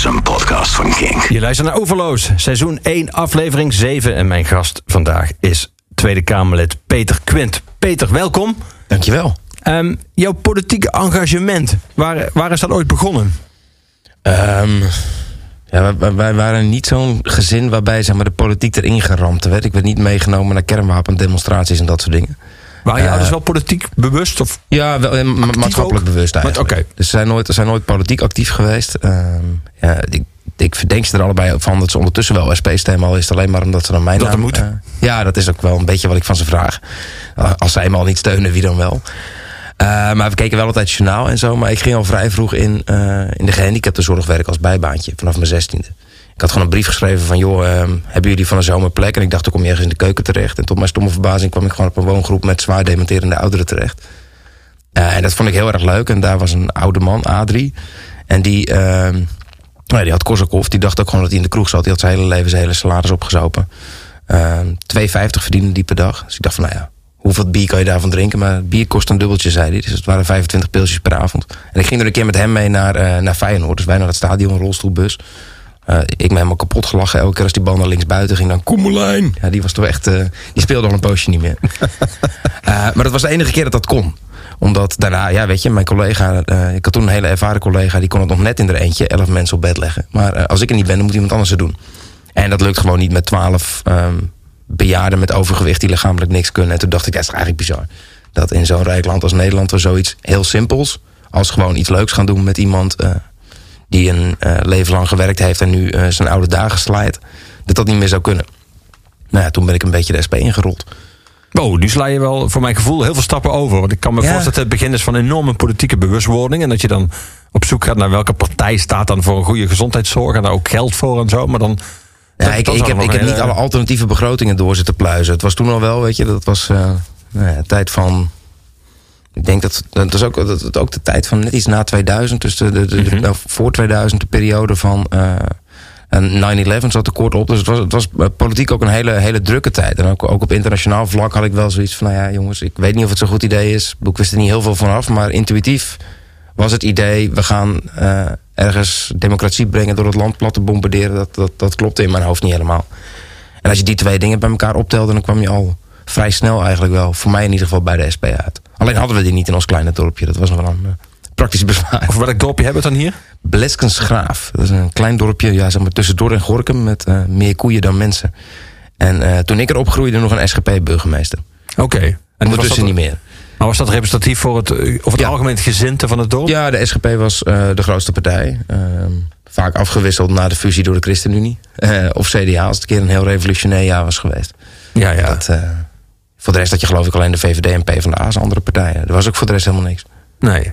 is een podcast van King. Je luistert naar Overloos, seizoen 1, aflevering 7. En mijn gast vandaag is Tweede Kamerlid Peter Quint. Peter, welkom. Dankjewel. Um, jouw politieke engagement, waar, waar is dat ooit begonnen? Um, ja, wij, wij, waren niet zo'n gezin waarbij zeg maar, de politiek erin geramd werd. Ik werd niet meegenomen naar kernwapendemonstraties en dat soort dingen. Waren je uh, ouders wel politiek bewust? Of ja, wel, ma maatschappelijk ook? bewust eigenlijk. Okay. Dus ze zijn nooit, zijn nooit politiek actief geweest. Uh, ja, ik, ik verdenk ze er allebei van dat ze ondertussen wel SP stemmen. Al is het alleen maar omdat ze dan mijn dat naam... moet. Uh, ja, dat is ook wel een beetje wat ik van ze vraag. als zij me al niet steunen, wie dan wel? Uh, maar we keken wel altijd journaal en zo. Maar ik ging al vrij vroeg in, uh, in de gehandicaptenzorg werken als bijbaantje. Vanaf mijn zestiende. Ik had gewoon een brief geschreven van... joh, uh, hebben jullie van een zomer plek? En ik dacht, dan kom ergens in de keuken terecht. En tot mijn stomme verbazing kwam ik gewoon op een woongroep... met zwaar dementerende ouderen terecht. en dat vond ik heel erg leuk. En daar was een oude man, Adrie. En die, nou, die had Korsakoff. Die dacht ook gewoon dat hij in de kroeg zat. Die had zijn hele leven zijn hele salaris opgezopen. 2,50 verdiende die per dag. Dus ik dacht van, nou ja hoeveel bier kan je daarvan drinken? Maar bier kost een dubbeltje, zei hij. Dus het waren 25 pilsjes per avond. En ik ging er een keer met hem mee naar, uh, naar Feyenoord. Dus wij naar het stadion, een rolstoelbus. Uh, ik me helemaal kapot gelachen. Elke keer als die bal naar links buiten ging, dan Koemelijn. Ja, die was toch echt... Uh, die speelde al een poosje niet meer. maar dat was de enige keer dat dat kon omdat daarna, ja, weet je, mijn collega, uh, ik had toen een hele ervaren collega, die kon het nog net in er eentje, elf mensen op bed leggen. Maar uh, als ik er niet ben, dan moet iemand anders het doen. En dat lukt gewoon niet met twaalf um, bejaarden met overgewicht die lichamelijk niks kunnen. En toen dacht ik, dat is eigenlijk bizar. Dat in zo'n rijk land als Nederland we zoiets heel simpels... als gewoon iets leuks gaan doen met iemand... Uh, die een uh, leven lang gewerkt heeft en nu uh, zijn oude dagen slijt... dat dat niet meer zou kunnen. Nou ja, toen ben ik een beetje de SP ingerold. Oh, nu sla je wel voor mijn gevoel heel veel stappen over. Want ik kan me ja. voorstellen dat het begin is van enorme politieke bewustwording... en dat je dan op zoek gaat naar welke partij staat dan voor een goede gezondheidszorg... en daar ook geld voor en zo, maar dan... Ja, ik, ik, heb, ik heb niet alle alternatieve begrotingen door zitten pluizen. Het was toen al wel, weet je, dat was uh, nou ja, tijd van. Ik denk dat dat is ook, dat, dat ook de tijd van net iets na 2000. Dus de, de, de, mm -hmm. nou, voor 2000, de periode van. Uh, 9-11 zat er kort op. Dus het was, het was politiek ook een hele, hele drukke tijd. En ook, ook op internationaal vlak had ik wel zoiets van... nou ja, jongens, ik weet niet of het zo'n goed idee is. Ik wist er niet heel veel vanaf, maar intuïtief was het idee... we gaan uh, ergens democratie brengen door het land plat te bombarderen. Dat, dat, dat klopte in mijn hoofd niet helemaal. En als je die twee dingen bij elkaar optelde... dan kwam je al vrij snel eigenlijk wel, voor mij in ieder geval, bij de SP uit. Alleen hadden we die niet in ons kleine dorpje. Dat was nog wel een uh, praktisch bezwaar. Of welk dorpje hebben we het dan hier? Bleskensgraaf. Dat is een klein dorpje, ja, zeg maar tussendoor in Gorkum... met uh, meer koeien dan mensen. En uh, toen ik erop groeide, nog een SGP-burgemeester. Oké. Okay. En ondertussen niet meer. Maar was dat representatief voor het, of het ja. algemeen gezinte van het dorp? Ja, de SGP was uh, de grootste partij. Uh, vaak afgewisseld na de fusie door de ChristenUnie. Uh, of CDA, als het een keer een heel revolutionair jaar was geweest. Ja, ja. Dat, voor de rest had je geloof ik alleen de VVD en PvdA als andere partijen. Er was ook voor de rest helemaal niks. Nee.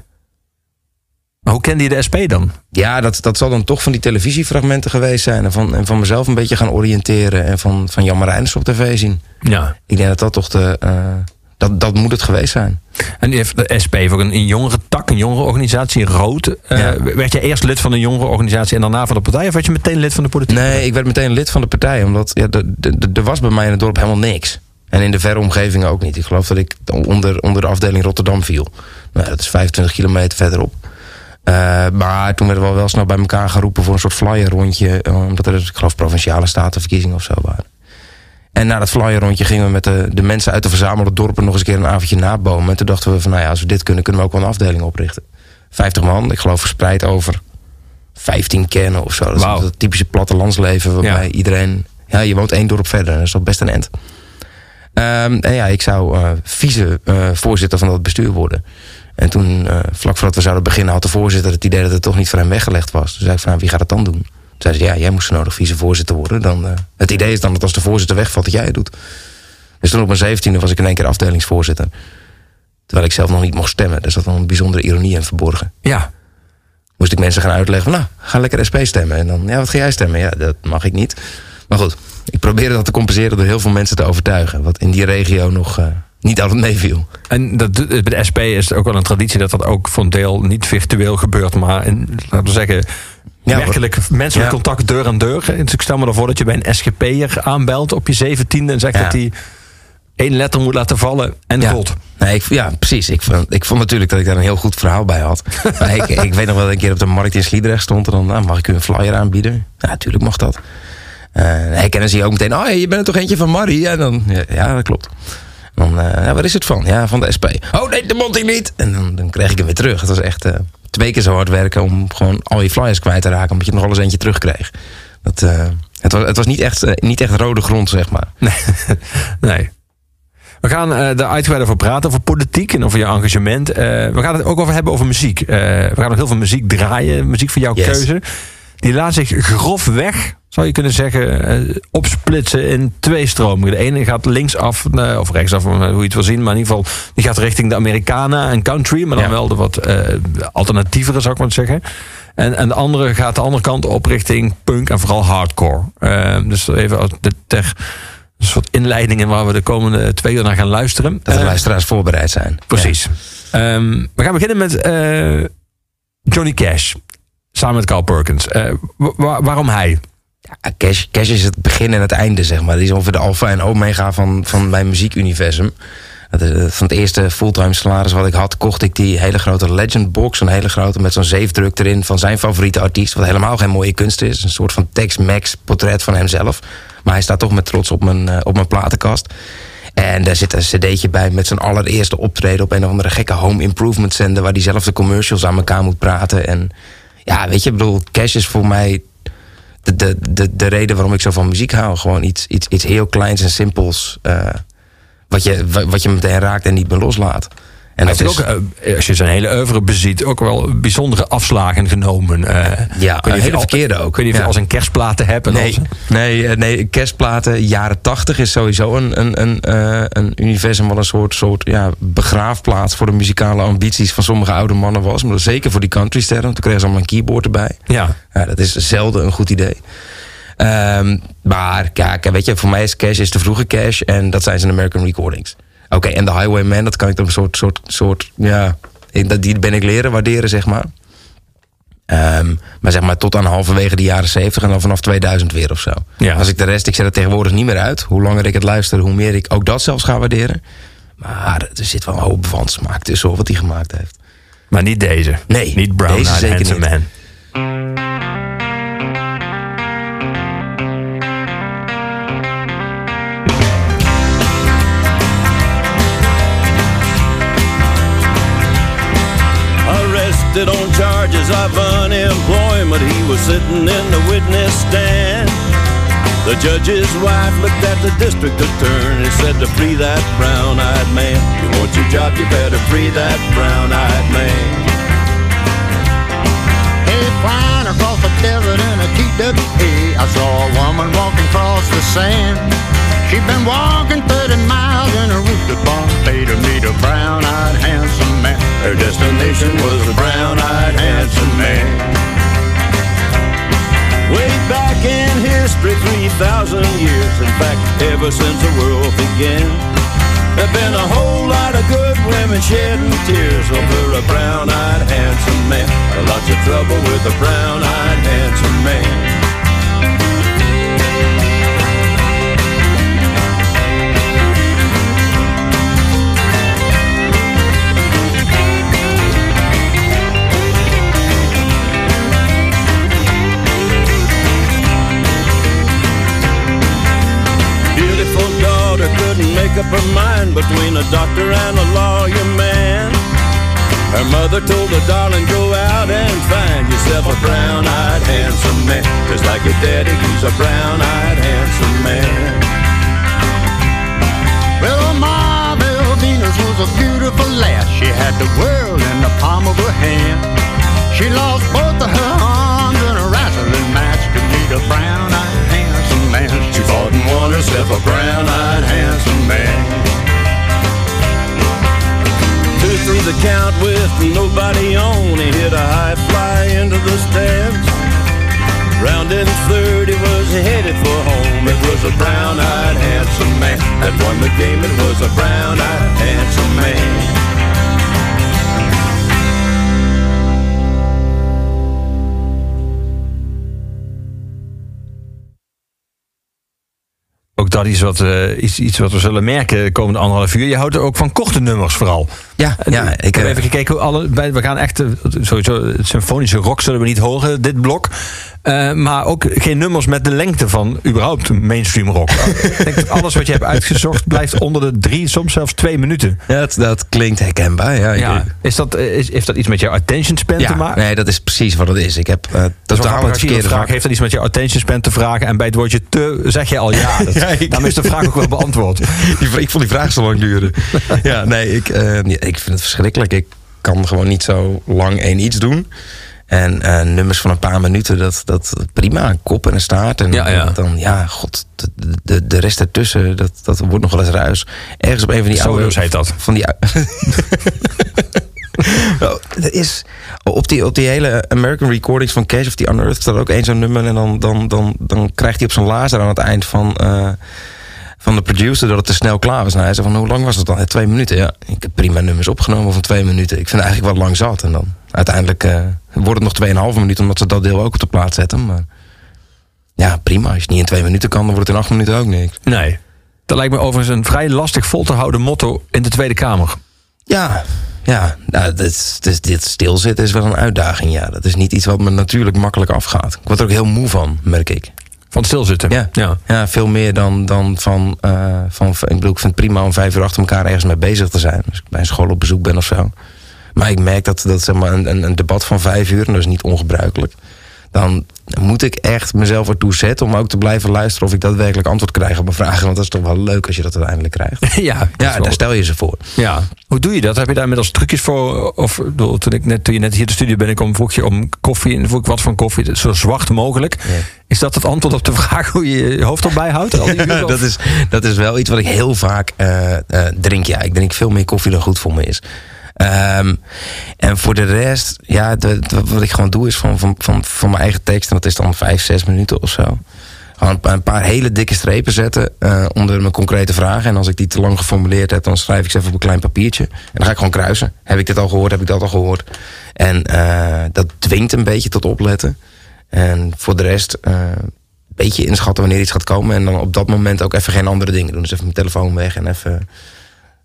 Maar hoe kende je de SP dan? Ja, dat, dat zal dan toch van die televisiefragmenten geweest zijn. En van, en van mezelf een beetje gaan oriënteren. En van, van Jan op tv zien. Ja. Ik denk dat dat toch de... Dat, dat moet het geweest zijn. En de SP voor een, een jongere tak, een jongere organisatie, Rood. Uh, ja. Werd je eerst lid van een jongere organisatie en daarna van de partij? Of werd je meteen lid van de politiek? Nee, ik werd meteen lid van de partij. Omdat ja, er was bij mij in het dorp helemaal niks. En in de verre omgeving ook niet. Ik geloof dat ik onder, onder de afdeling Rotterdam viel. Nou, dat is 25 kilometer verderop. Uh, maar toen werden we wel snel bij elkaar geroepen voor een soort flyer rondje. Omdat er, ik geloof, provinciale statenverkiezingen of zo waren. En na dat flyer rondje gingen we met de, de mensen uit de verzamelde dorpen nog eens een keer een avondje nabomen. En toen dachten we van, nou ja, als we dit kunnen, kunnen we ook wel een afdeling oprichten. 50 man, ik geloof verspreid over 15 kernen of zo. Dat wow. is het typische plattelandsleven waarbij ja. iedereen... Ja, je woont één dorp verder, dat is toch best een end. Um, en ja, ik zou uh, vice-voorzitter uh, van dat bestuur worden. En toen, vlak voordat we zouden beginnen, had de voorzitter het idee dat het toch niet voor hem weggelegd was. Dus zei ik van, nou, wie gaat het dan doen? Toen zei ze, ja, jij moest zo nodig vicevoorzitter worden. Dan, uh, het idee is dan dat als de voorzitter wegvalt, dat jij het doet. Dus toen op mijn zeventiende was ik in één keer afdelingsvoorzitter. Terwijl ik zelf nog niet mocht stemmen. Dus dat was een bijzondere ironie in verborgen. Ja. Moest ik mensen gaan uitleggen, nou, ga lekker SP stemmen. En dan, ja, wat ga jij stemmen? Ja, dat mag ik niet. Maar goed, ik probeerde dat te compenseren door heel veel mensen te overtuigen. Wat in die regio nog... Uh, niet altijd meeviel. En dat, bij de SP is het ook wel een traditie dat dat ook voor een deel niet virtueel gebeurt, maar in, laten we zeggen, ja, werkelijk menselijk ja. contact deur aan deur. Dus ik stel me ervoor dat je bij een SGP'er aanbelt op je zeventiende en zegt ja. dat hij één letter moet laten vallen en ja. Nee, ik, ja, precies. Ik vond, ik vond natuurlijk dat ik daar een heel goed verhaal bij had. maar ik, ik weet nog wel dat een keer op de markt in Sliedrecht stond. En dan, nou, mag ik u een flyer aanbieden? Ja, natuurlijk mag dat. Uh, hey, kennen ze je ook meteen. Oh, je bent er toch eentje van Marie? En dan, ja, dat klopt. Dan, ja, waar is het van? Ja, van de SP. Oh nee, de mond ik niet. En dan, dan kreeg ik hem weer terug. Het was echt uh, twee keer zo hard werken om gewoon al je flyers kwijt te raken. Omdat je nog alles eentje terugkreeg. Dat, het, was, het was niet echt, niet echt rode grond, zeg maar. Nee. nee. We gaan uh, er uitgebreid over praten, over politiek en over je engagement. We gaan het ook over hebben over muziek. We gaan nog heel veel muziek draaien, muziek van jouw yes. keuze. Die laat zich grofweg, zou je kunnen zeggen, opsplitsen in twee stromingen. De ene gaat linksaf, of rechtsaf, hoe je het wil zien. Maar in ieder geval, die gaat richting de Americana en country. Maar dan ja. wel de wat alternatievere, zou ik maar zeggen. En, en de andere gaat de andere kant op richting punk en vooral hardcore. dus even ter een soort inleidingen waar we de komende twee uur naar gaan luisteren. Dat de luisteraars voorbereid zijn. Precies. Ja. Um, we gaan beginnen met uh, Johnny Cash. Samen met Carl Perkins. Uh, wa waarom hij? Cash, Cash is het begin en het einde, zeg maar. Die is ongeveer de alfa en omega van, van mijn muziekuniversum. Van het eerste fulltime salaris wat ik had, kocht ik die hele grote Legend box. Een hele grote met zo'n zeefdruk erin van zijn favoriete artiest. Wat helemaal geen mooie kunst is. Een soort van Tex-Mex portret van hemzelf. Maar hij staat toch met trots op mijn, uh, op mijn platenkast. En daar zit een cd'tje bij met zijn allereerste optreden... op een of andere gekke home improvement zender... waar hij zelf de commercials aan elkaar moet praten. En ja, weet je, ik bedoel, Cash is voor mij... De, de, de, de reden waarom ik zo van muziek hou. Gewoon iets, iets, iets heel kleins en simpels... Uh, wat, je, wat je meteen raakt en niet meer loslaat. En dat is ook, eh, als je zijn hele oeuvre beziet, ook wel bijzondere afslagen genomen. Uh, ja, een hele verkeerde ook. Kun je ja. als een kerstplaten hebben? Nee, nee, nee, kerstplaten, jaren tachtig is sowieso een, een, een, een universum wat een soort, soort ja, begraafplaats voor de muzikale ambities van sommige oude mannen was. Maar zeker voor die countrysterren, toen kregen ze allemaal een keyboard erbij. Ja. ja dat is zelden een goed idee. Um, maar kijk, weet je, voor mij is Cash is de vroege Cash en dat zijn zijn American Recordings. Oké, en de Highwayman, dat kan ik dan een soort, soort, soort ja, die ben ik leren waarderen, zeg maar. Um, maar zeg maar tot aan halverwege de jaren 70 en dan vanaf 2000 weer of zo. Ja. Als ik de rest, ik zet het tegenwoordig niet meer uit. Hoe langer ik het luister, hoe meer ik ook dat zelfs ga waarderen. Maar er zit wel een hoop van smaak tussen wat hij gemaakt heeft. Maar niet deze. Nee, niet Brown deze Eyed zeker niet. Man. Arrested on charges of unemployment. He was sitting in the witness stand. The judge's wife looked at the district attorney and said to free that brown-eyed man. You want your job, you better free that brown-eyed man. Hey, flying across the desert in a TWA, I saw a woman walking across the sand. She'd been walking 30 miles in a bar, paid to meet a brown-eyed handsome man. Her destination was a brown-eyed handsome man. Way back in history, 3,000 years. In fact, ever since the world began. There've been a whole lot of good women shedding tears over a brown-eyed handsome man. Lots of trouble with a brown-eyed handsome man. Up her mind between a doctor and a lawyer man. Her mother told her, darling, go out and find yourself a brown-eyed handsome man. Just like your daddy, he's a brown-eyed handsome man. Well, Ma Venus was a beautiful lass. She had the world in the palm of her hand. She lost both of her arms in a wrestling match to meet a brown-eyed man. She fought and won herself a brown-eyed handsome man. Two through the count with nobody on. He hit a high fly into the stands. Round in third, he was headed for home. It was a brown-eyed handsome man that won the game. It was a brown-eyed handsome man. Dat iets wat, eh, iets, iets wat we zullen merken de komende anderhalf uur. Je houdt ook van korte nummers vooral. Ja, En ja ik, heb eh, even gekeken. hoe Alle, we gaan echt, eh, sowieso, het symfonische rock zullen we niet horen, dit blok. Eh, maar ook geen nummers met de lengte van überhaupt mainstream rock. ik denk dat alles wat je hebt uitgezocht blijft onder de drie, soms zelfs twee minuten. ja, dat, dat klinkt herkenbaar. Ja, is dat, is, heeft dat iets met jouw attention span te maken? nee, dat is precies wat het is. Ik heb Dat is wel totaal iemand verkeerde vraagt, vak. heeft dat iets met je attention span te vragen? En bij het woordje te zeg je al ja. Dat, Ja, ik- Daarom is de vraag ook wel beantwoord. Die, ik vond die vraag zo lang duren. ja, nee, ik, ik vind het verschrikkelijk. Ik kan gewoon niet zo lang één iets doen. En eh, nummers van een paar minuten, dat, dat prima. Een kop en een staart. En Ja, ja. dan, ja, god, de, de, de rest ertussen, dat, dat wordt nog wel eens ruis. Ergens op een van die oude... Solo's heet dat. Van die Nou, er is op die, op die hele American recordings van Cash of the Unearthed staat ook één zo'n nummer. En dan, dan, dan, dan krijgt hij op zijn laser aan het eind van, eh, van de producer dat het te snel klaar was. Nou, hij zei van hoe lang was het dan? Twee minuten. Ja, ik heb prima nummers opgenomen van twee minuten. Ik vind het eigenlijk wel lang zat. En dan uiteindelijk eh, wordt het nog tweeënhalve minuut omdat ze dat deel ook op de plaat zetten. Maar ja, prima. Als je het niet in twee minuten kan, dan wordt het in acht minuten ook niks. Nee. Dat lijkt me overigens een vrij lastig vol te houden motto in de Tweede Kamer. Ja, ja. Nou, dit, dit, dit stilzitten is wel een uitdaging. Ja, dat is niet iets wat me natuurlijk makkelijk afgaat. Ik word er ook heel moe van, merk ik. Van stilzitten. Ja, ja. ja veel meer dan, dan van, eh, van... Ik bedoel, ik vind het prima om vijf uur achter elkaar ergens mee bezig te zijn. Als ik bij een school op bezoek ben of zo. Maar ik merk dat, dat zeg maar, een, een, een debat van vijf uur... en dat is niet ongebruikelijk... dan moet ik echt mezelf ertoe zetten... om ook te blijven luisteren of ik daadwerkelijk antwoord krijg op mijn vragen. Want dat is toch wel leuk als je dat uiteindelijk krijgt. Ja, Ja, wel- daar stel je ze voor. ja. Hoe doe je dat? Heb je daar inmiddels trucjes voor? Of bedoel, toen, ik net, toen je net hier de studio binnenkwam, vroeg je om koffie. En vroeg ik wat voor koffie? Zo zwart mogelijk. Ja. Is dat het antwoord op de vraag hoe je je hoofd erbij houdt? Al die dat, is, dat is wel iets wat ik heel vaak eh, eh, drink. Ja, ik drink veel meer koffie dan goed voor me is. Ehm, en voor de rest, ja, wat ik gewoon doe is van, van, van, van mijn eigen tekst. En dat is dan vijf, zes minuten of zo. Gewoon een paar- een paar hele dikke strepen zetten eh, onder mijn concrete vragen. En als ik die te lang geformuleerd heb, dan schrijf ik ze even op een klein papiertje. En dan ga ik gewoon kruisen. Heb ik dit al gehoord? Heb ik dat al gehoord? En eh, dat dwingt een beetje tot opletten. En voor de rest, eh, een beetje inschatten wanneer iets gaat komen. En dan op dat moment ook even geen andere dingen doen. Dus even mijn telefoon weg en even...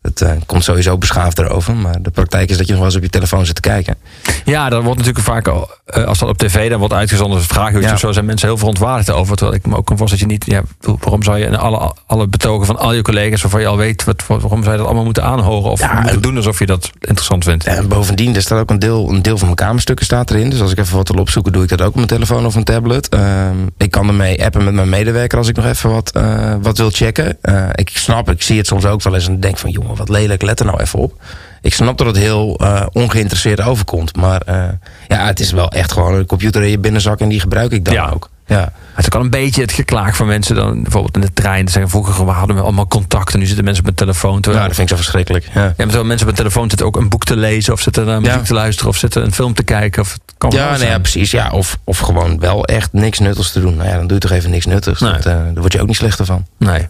Het eh, komt sowieso beschaafd erover. Maar de praktijk is dat je nog wel eens op je telefoon zit te kijken. Ja, dat wordt natuurlijk vaak al, eh, als dat op tv dan wordt uitgezonden als vragenuurtje Ja. of zo, zijn mensen heel verontwaardigd over. Terwijl ik me ook kan voorstellen dat je niet, ja, waarom zou je in alle, alle betogen van al je collega's, waarvan je al weet, wat, waarom zou je dat allemaal moeten aanhoren of Ja, moeten en- doen alsof je dat interessant vindt? En bovendien, er staat ook een deel, een deel van mijn kamerstukken staat erin. Dus als ik even wat wil opzoeken, doe ik dat ook op mijn telefoon of een tablet. Ehm, ik kan ermee appen met mijn medewerker als ik nog even wat, eh, wat wil checken. Ik snap, ik zie het soms ook wel eens en denk van... jongen, wat lelijk, let er nou even op. Ik snap dat het heel eh, ongeïnteresseerd overkomt. Maar eh, ja, het is wel echt gewoon een computer in je binnenzak... en die gebruik ik dan Ja. ook. Ja. Het is ook al een beetje het geklaag van mensen dan bijvoorbeeld in de trein. Zeggen vroeger we hadden we allemaal contact en nu zitten mensen op een telefoon. ja, Terwijl, dat vind ik zo verschrikkelijk. Ja. ja, maar terwijl mensen op een telefoon zitten ook een boek te lezen of zitten naar muziek Ja. te luisteren of zitten een film te kijken. Of het kan Ja, nee, ja, zijn. precies. Ja, of, of gewoon wel echt niks nuttigs te doen. Nou ja, dan doe je toch even niks nuttigs. Nee. Dat, eh, daar word je ook niet slechter van. Nee.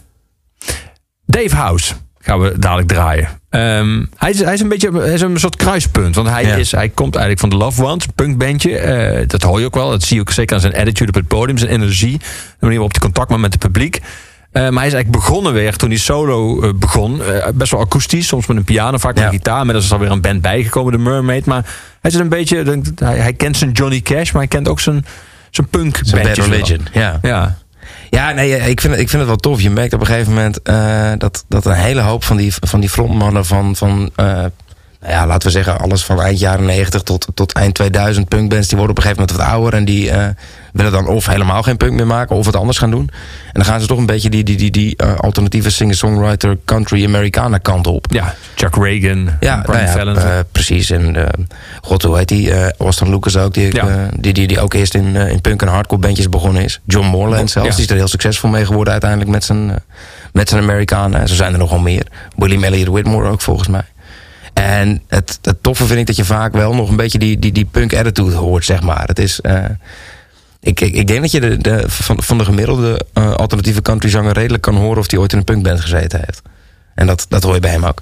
Dave House gaan we dadelijk draaien. Ehm, hij, is, hij is een beetje hij is een soort kruispunt. Want hij, Ja. is, hij komt eigenlijk van de Love Ones, een punkbandje. Eh, dat hoor je ook wel. Dat zie je ook zeker aan zijn attitude op het podium, zijn energie. De manier waarop hij contact maakt met het publiek. Eh, maar hij is eigenlijk begonnen weer toen hij solo eh, begon. Best wel akoestisch, soms met een piano, vaak met Ja. een gitaar. Maar er is alweer een band bijgekomen, de Mermaid. Maar hij is een beetje, hij, hij kent zijn Johnny Cash, maar hij kent ook zijn, zijn punk Zijn Bad Religion. Ja. Ja. Ja, nee, ik vind, ik vind het wel tof. Je merkt op een gegeven moment eh, dat, dat een hele hoop van die, van die frontmannen van, van eh, ja, laten we zeggen, alles van eind jaren 90 tot, tot eind 2000 punkbands, die worden op een gegeven moment wat ouder en die eh, willen dan of helemaal geen punk meer maken of het anders gaan doen. En dan gaan ze toch een beetje die, die, die, die eh, alternatieve singer-songwriter country Americana kant op. ja, Chuck Reagan, Ja, Brian nou ja, eh, precies. En god, hoe heet die? Austin Lucas ook, die, Ja. die, die, die ook eerst in, in punk en hardcore bandjes begonnen is. John Morland zelfs, Ja. die is er heel succesvol mee geworden uiteindelijk met zijn, met zijn Amerikanen. En zo zijn er nogal meer. William Elliott Whitmore ook volgens mij. En het, het toffe vind ik dat je vaak wel nog een beetje die, die, die punk attitude hoort, zeg maar. Het is... Eh, ik, ik, ik, denk dat je de, de, van, van de gemiddelde uh, alternatieve countryzanger redelijk kan horen of hij ooit in een punkband gezeten heeft. En dat, dat hoor je bij hem ook.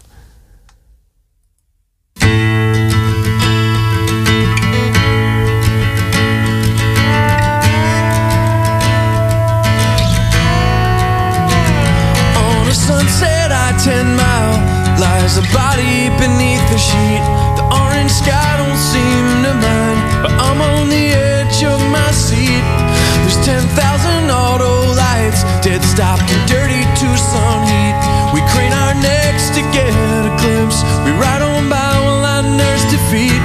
On a sunset I ten mile lies a body beneath the sheet. The orange sky don't seem to mind, but I'm on the edge of my seat. There's 10,000 auto lights, dead stop in dirty Tucson heat. We crane our necks to get a glimpse. We ride on by while I nurse defeat,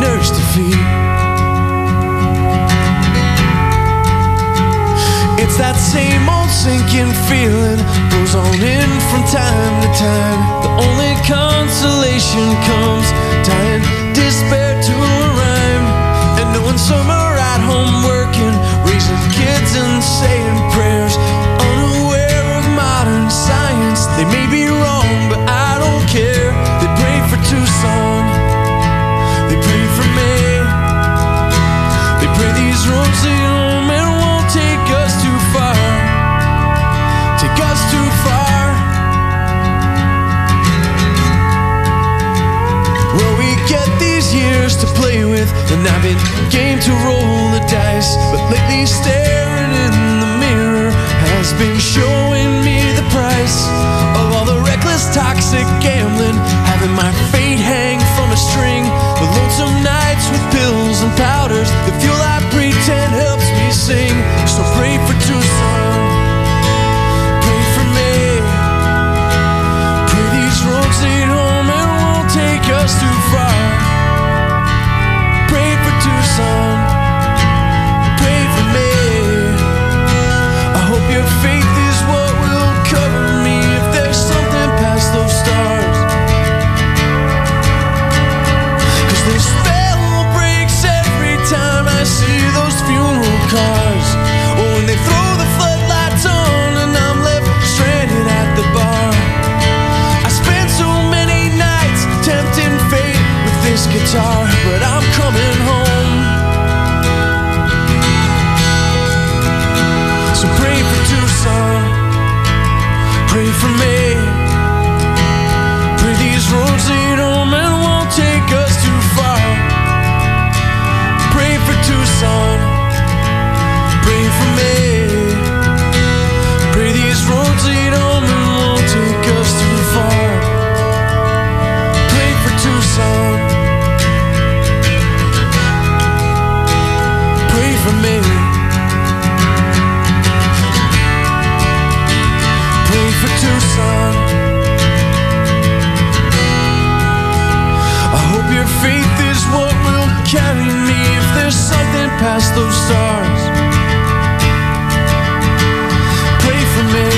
nurse defeat. It's that same old sinking feeling goes on in from time to time. Only consolation comes. Tying despair to a rhyme. And knowing some are at home working, raising kids and saying and I've been game to roll the dice. But lately, staring in the mirror has been showing me the price of all the reckless, toxic gambling. Having my fate guitar, but I'm coming home. So pray for Tucson, pray for me. Pray these roads lead home and won't take us too far. Pray for Tucson, past those stars. Pray for me.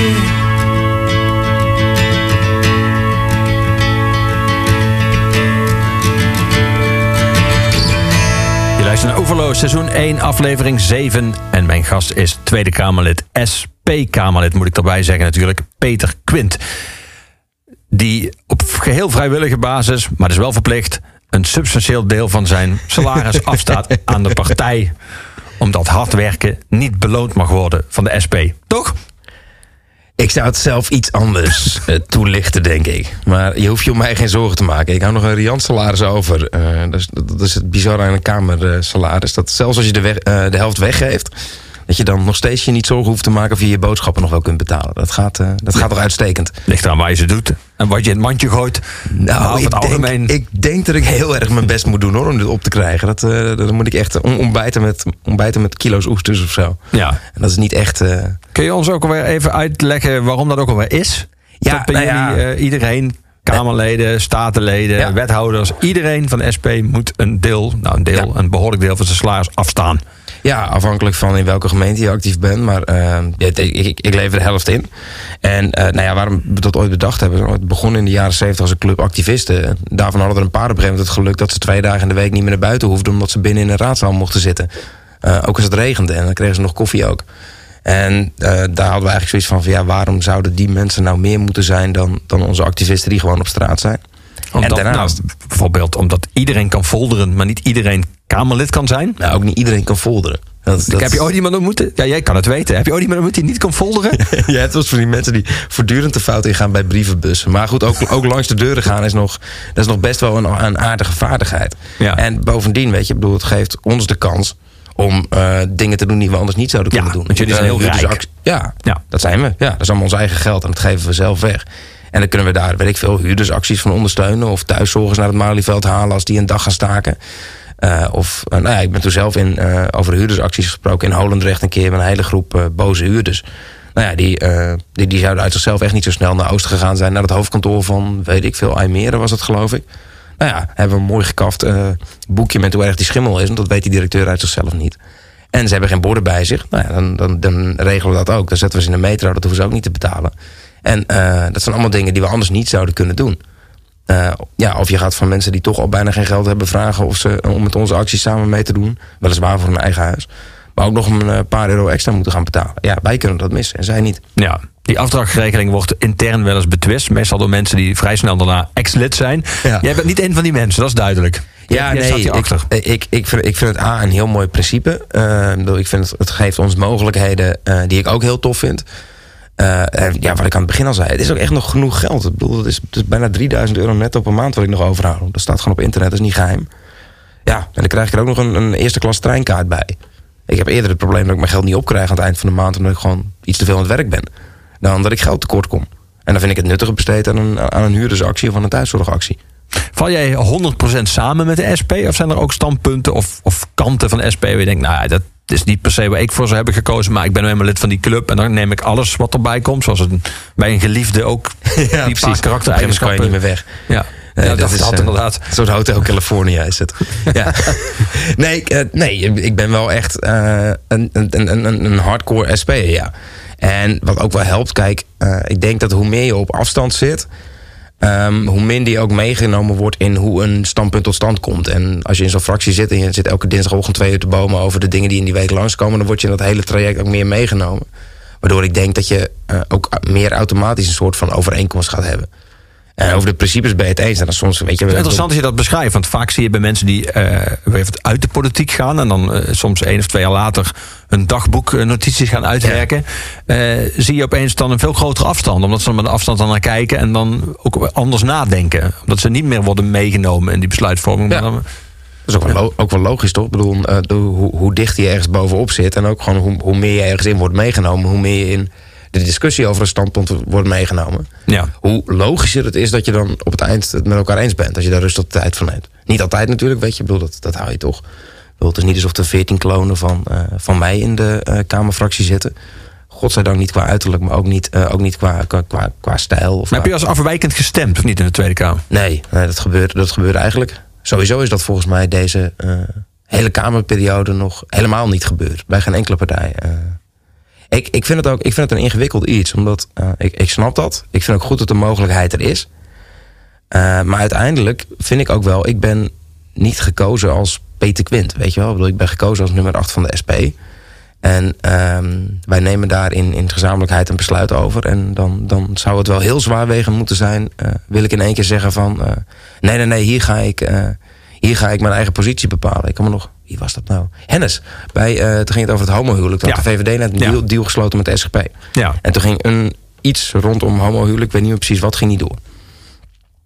Je luistert naar Overloos, seizoen 1, aflevering 7. En mijn gast is Tweede Kamerlid, SP-Kamerlid moet ik erbij zeggen natuurlijk, Peter Quint. Die op geheel vrijwillige basis, maar dus wel verplicht... een substantieel deel van zijn salaris afstaat aan de partij... omdat hard werken niet beloond mag worden van de SP. Toch? Ik zou het zelf iets anders eh, toelichten, denk ik. Maar je hoeft je om mij geen zorgen te maken. Ik hou nog een riant salaris over. Eh, dat, is, dat is het bizarre aan een kamersalaris. Dat zelfs als je de, weg- eh, de helft weggeeft... dat je dan nog steeds je niet zorgen hoeft te maken... of je je boodschappen nog wel kunt betalen. Dat gaat, dat gaat toch uitstekend. Ligt eraan waar je ze doet en wat je in het mandje gooit. over Nou, ik het denk, algemeen... ik denk dat ik heel erg mijn best moet doen hoor, om dit op te krijgen. Dat, eh, dan moet ik echt ontbijten met, ontbijten met kilo's oesters of zo. Ja. En dat is niet echt... eh, Kun je ons ook alweer even uitleggen waarom dat ook alweer is? Ja, dat bij nou ja. jullie eh, iedereen, Kamerleden, Statenleden, Ja. wethouders, iedereen van de SP moet een deel, nou een deel, Ja. een behoorlijk deel van zijn salaris afstaan. Ja, afhankelijk van in welke gemeente je actief bent. Maar eh, ja, ik, ik, ik lever de helft in. En eh, nou ja, waarom we dat ooit bedacht hebben. Het begon in de jaren 70 als een club activisten. Daarvan hadden er een paar op een gegeven moment het geluk dat ze twee dagen in de week niet meer naar buiten hoefden. Omdat ze binnen in een raadzaal mochten zitten. Eh, ook als het regende. En dan kregen ze nog koffie ook. En eh, daar hadden we eigenlijk zoiets van, van ja, waarom zouden die mensen nou meer moeten zijn dan, dan onze activisten die gewoon op straat zijn? Omdat, en daarnaast, nou, bijvoorbeeld omdat iedereen kan folderen, maar niet iedereen Kamerlid kan zijn. nou, ook niet iedereen kan folderen. Dat, dat- Heb je ooit iemand ontmoet? Ja, jij kan het weten. Heb je ooit iemand ontmoet die niet kan folderen? Ja, het was voor die mensen die voortdurend de fout ingaan bij brievenbussen. Maar goed, ook, ook langs de deuren gaan is nog, dat is nog best wel een, een aardige vaardigheid. Ja. En bovendien, weet je, bedoel, het geeft ons de kans om eh, dingen te doen die we anders niet zouden Ja, kunnen doen. want jullie zijn Eh, heel juridische rijk. actie- Ja, Ja. dat zijn we. Ja, dat is allemaal ons eigen geld en dat geven we zelf weg. En dan kunnen we daar, weet ik veel, huurdersacties van ondersteunen. Of thuiszorgers naar het Malieveld halen als die een dag gaan staken. Uh, of, uh, nou ja, ik ben toen zelf in, uh, over huurdersacties gesproken in Holendrecht een keer met een hele groep boze huurders. Nou ja, die, die, die zouden uit zichzelf echt niet zo snel naar Oosten gegaan zijn. Naar het hoofdkantoor van, weet ik veel, IJmeren was het geloof ik. Nou ja, hebben we een mooi gekaft boekje met hoe erg die schimmel is. Want dat weet die directeur uit zichzelf niet. En ze hebben geen borden bij zich. Nou ja, dan, dan, dan regelen we dat ook. Dan zetten we ze in de metro, dat hoeven ze ook niet te betalen. En dat zijn allemaal dingen die we anders niet zouden kunnen doen. Uh, ja, of je gaat van mensen die toch al bijna geen geld hebben vragen of ze om met onze acties samen mee te doen. Weliswaar voor hun eigen huis. Maar ook nog een eh, paar euro extra moeten gaan betalen. Ja, wij kunnen dat missen en zij niet. Ja, die afdrachtregeling wordt intern wel eens betwist. Meestal door mensen die vrij snel daarna ex-lid zijn. Ja. Jij bent niet een van die mensen, dat is duidelijk. Ja, nee, ik, ik, ik, vind, ik vind het A een heel mooi principe. Uh, ik vind het, het geeft ons mogelijkheden uh, die ik ook heel tof vind. Uh, ja, wat ik aan het begin al zei, het is ook echt nog genoeg geld. Ik bedoel, het is, bijna 3000 euro netto per maand wat ik nog overhoud. Dat staat gewoon op internet, dat is niet geheim. Ja, en dan krijg ik er ook nog een, een eerste klas treinkaart bij. Ik heb eerder het probleem dat ik mijn geld niet opkrijg aan het eind van de maand... omdat ik gewoon iets te veel aan het werk ben. Dan dat ik geld tekort kom. En dan vind ik het nuttiger besteed aan een, aan een huurdersactie of aan een thuiszorgactie. Val jij 100% samen met de SP? Of zijn er ook standpunten of, of kanten van de SP waar je denkt... nou, dat, het is niet per se waar ik voor zou hebben gekozen, maar ik ben nu eenmaal lid van die club. En dan neem ik alles wat erbij komt. Zoals een, bij een geliefde ook. ja, die karaktereigenschappen. kan je niet meer weg. Ja. Nee, dat, dat, is dat inderdaad. Een soort Hotel California is het. ja. nee, uh, nee, ik ben wel echt uh, een, een, een, een hardcore SP, ja. En wat ook wel helpt, kijk, uh, ik denk dat hoe meer je op afstand zit, Um, hoe minder je ook meegenomen wordt in hoe een standpunt tot stand komt. En als je in zo'n fractie zit en je zit elke dinsdagochtend twee uur te bomen over de dingen die in die week langskomen, dan word je in dat hele traject ook meer meegenomen. Waardoor ik denk dat je uh, ook meer automatisch een soort van overeenkomst gaat hebben. En over de principes ben je het eens. En dan soms, weet je, het is interessant dat je dat beschrijft. Want vaak zie je bij mensen die uh, uit de politiek gaan. En dan uh, soms één of twee jaar later hun dagboeknotities gaan uitwerken. Ja. Zie je opeens dan een veel grotere afstand. Omdat ze met een afstand aan naar kijken. En dan ook anders nadenken. Omdat ze niet meer worden meegenomen in die besluitvorming. Ja. Dan, dat is ook wel, ook wel logisch, toch? Ik bedoel, hoe, hoe dicht je ergens bovenop zit. En ook gewoon hoe, hoe meer je ergens in wordt meegenomen. Hoe meer je in de discussie over een standpunt wordt meegenomen. Ja. Hoe logischer het is dat je dan op het eind het met elkaar eens bent. Als je daar rustig de tijd van neemt. Niet altijd natuurlijk, weet je. Ik bedoel, dat, dat hou je toch. Bedoel, het is niet alsof er veertien klonen van, uh, van mij in de uh, Kamerfractie zitten. Godzijdank niet qua uiterlijk, maar ook niet, uh, ook niet qua, qua, qua, qua stijl. Of maar heb je als afwijkend gestemd of niet in de Tweede Kamer? Nee, nee dat, gebeurt, dat gebeurt eigenlijk. Sowieso is dat volgens mij deze hele Kamerperiode nog helemaal niet gebeurd. Bij geen enkele partij. Ik, ik, vind het ook ik vind het een ingewikkeld iets. Omdat uh, ik, ik snap dat. Ik vind ook goed dat de mogelijkheid er is. Uh, maar uiteindelijk vind ik ook wel... Ik ben niet gekozen als Peter Quint. Weet je wel? Ik, bedoel, ik ben gekozen als nummer 8 van de SP. En um, wij nemen daar in, in gezamenlijkheid een besluit over. En dan, dan zou het wel heel zwaarwegend moeten zijn. Uh, wil ik in één keer zeggen van... nee, nee, nee, hier ga ik hier ga ik mijn eigen positie bepalen. Ik kan me nog, wie was dat nou? Hennis. Bij, uh, toen ging het over het homohuwelijk. Toen ja. had de VVD net een deal, ja. deal, gesloten met de SGP. Ja. En toen ging een, iets rondom homohuwelijk, ik weet niet meer precies wat, ging niet door.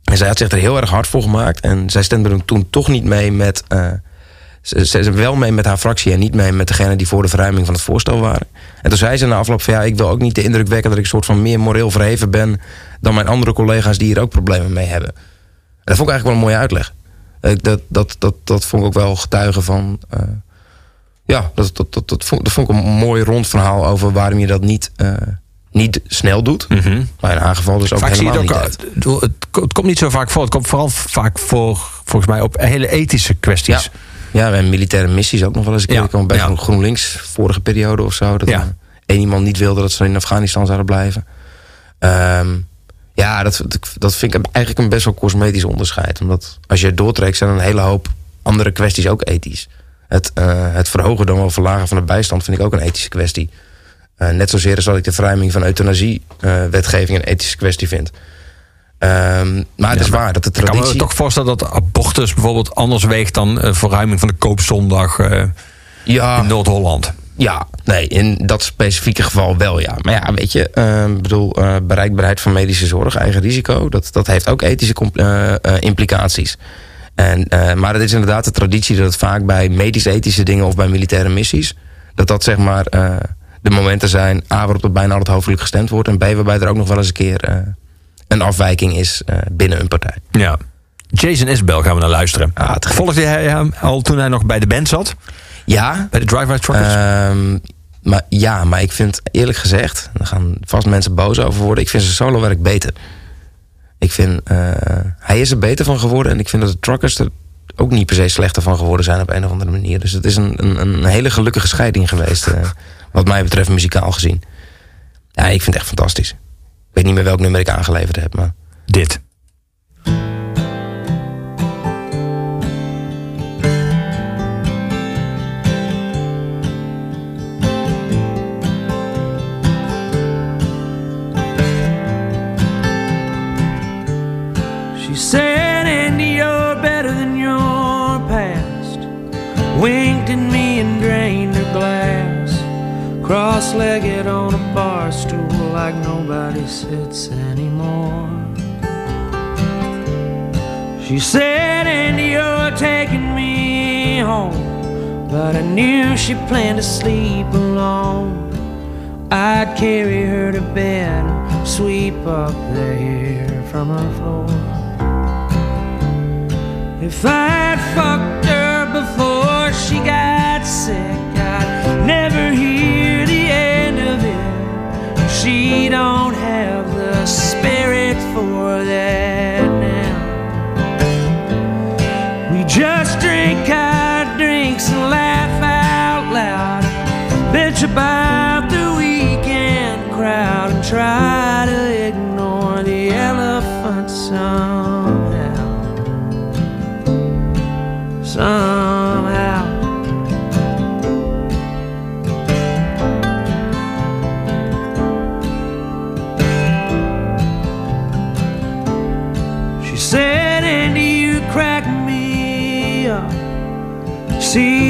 En zij had zich er heel erg hard voor gemaakt. En zij stemde toen toch niet mee met... Uh, ze, ze wel mee met haar fractie en niet mee met degene die voor de verruiming van het voorstel waren. En toen zei ze na afloop van ja, ik wil ook niet de indruk wekken dat ik een soort van meer moreel verheven ben dan mijn andere collega's die hier ook problemen mee hebben. En dat vond ik eigenlijk wel een mooie uitleg. Dat, dat, dat, dat vond ik ook wel getuigen van. Uh, ja, dat, dat, dat, dat, vond, dat vond ik een mooi rond verhaal over waarom je dat niet, uh, niet snel doet. Mm -hmm. Maar in haar geval dus ook vaak helemaal zie je het ook, het, het, komt niet zo vaak voor. Het komt vooral vaak voor, volgens mij, op hele ethische kwesties. Ja, ja en militaire missies ook nog wel eens een keer. Ja. bij ja. GroenLinks vorige periode of zo. Dat ja. één iemand niet wilde dat ze in Afghanistan zouden blijven. Um, ja, dat, dat vind ik eigenlijk een best wel cosmetisch onderscheid. Omdat als je doortrekt, zijn een hele hoop andere kwesties ook ethisch. Het, uh, het verhogen dan wel verlagen van de bijstand vind ik ook een ethische kwestie. Uh, net zozeer als dat ik de verruiming van euthanasie-wetgeving uh, een ethische kwestie vind. Um, maar het ja, is waar dat de traditie... Ik kan me toch voorstellen dat abortus bijvoorbeeld anders weegt... dan uh, verruiming van de koopzondag ja. in Noord-Holland. Ja, nee, in dat specifieke geval wel, ja. Maar ja, weet je, ik uh, bedoel, uh, bereikbaarheid van medische zorg, eigen risico, dat, dat heeft ook ethische uh, implicaties. En, maar het is inderdaad de traditie dat het vaak bij medisch-ethische dingen of bij militaire missies, dat dat zeg maar de momenten zijn, A, waarop er bijna al het hoofdelijk gestemd wordt, en B, waarbij er ook nog wel eens een keer een afwijking is eh, binnen een partij. Ja. Jason Isbell gaan we naar luisteren. Ah. Volgde jij hem al toen hij nog bij de band zat? Ja, Bij de Drive-By Truckers? Ehm, maar ja, maar ik vind eerlijk gezegd, daar gaan vast mensen boos over worden. Ik vind zijn solowerk beter. Ik vind, eh, hij is er beter van geworden en ik vind dat de truckers er ook niet per se slechter van geworden zijn op een of andere manier. Dus het is een, een, een hele gelukkige scheiding geweest, eh, wat mij betreft muzikaal gezien. Ja, ik vind het echt fantastisch. Ik weet niet meer welk nummer ik aangeleverd heb, maar Dit. Said, Andy, you're better than your past. Winked at me and drained her glass. Cross legged on a bar stool like nobody sits anymore. She said, Andy, you're taking me home. But I knew she planned to sleep alone. I'd carry her to bed sweep up the hair from her floor. If I'd fucked her before she got sick, I'd never hear the end of it. She don't have the spirit for that now. We just drink our drinks and laugh out loud. Bitch about the weekend crowd and try to ignore the elephant somehow.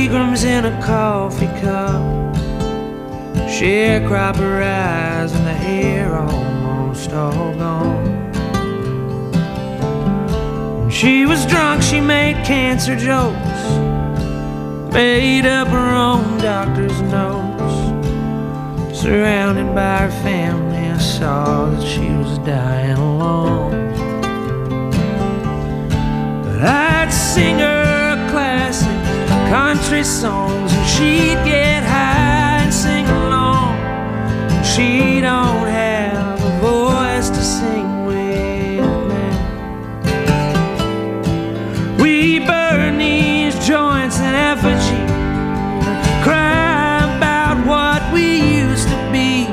Seagram's in a coffee cup. Sharecropper eyes and the hair almost all gone. When she was drunk, she made cancer jokes. Made up her own doctor's notes. Surrounded by her family, I saw that she was dying alone. But I'd sing her country songs and she'd get high and sing along. She don't have a voice to sing with now. We burn these joints in effigy, cry about what we used to be,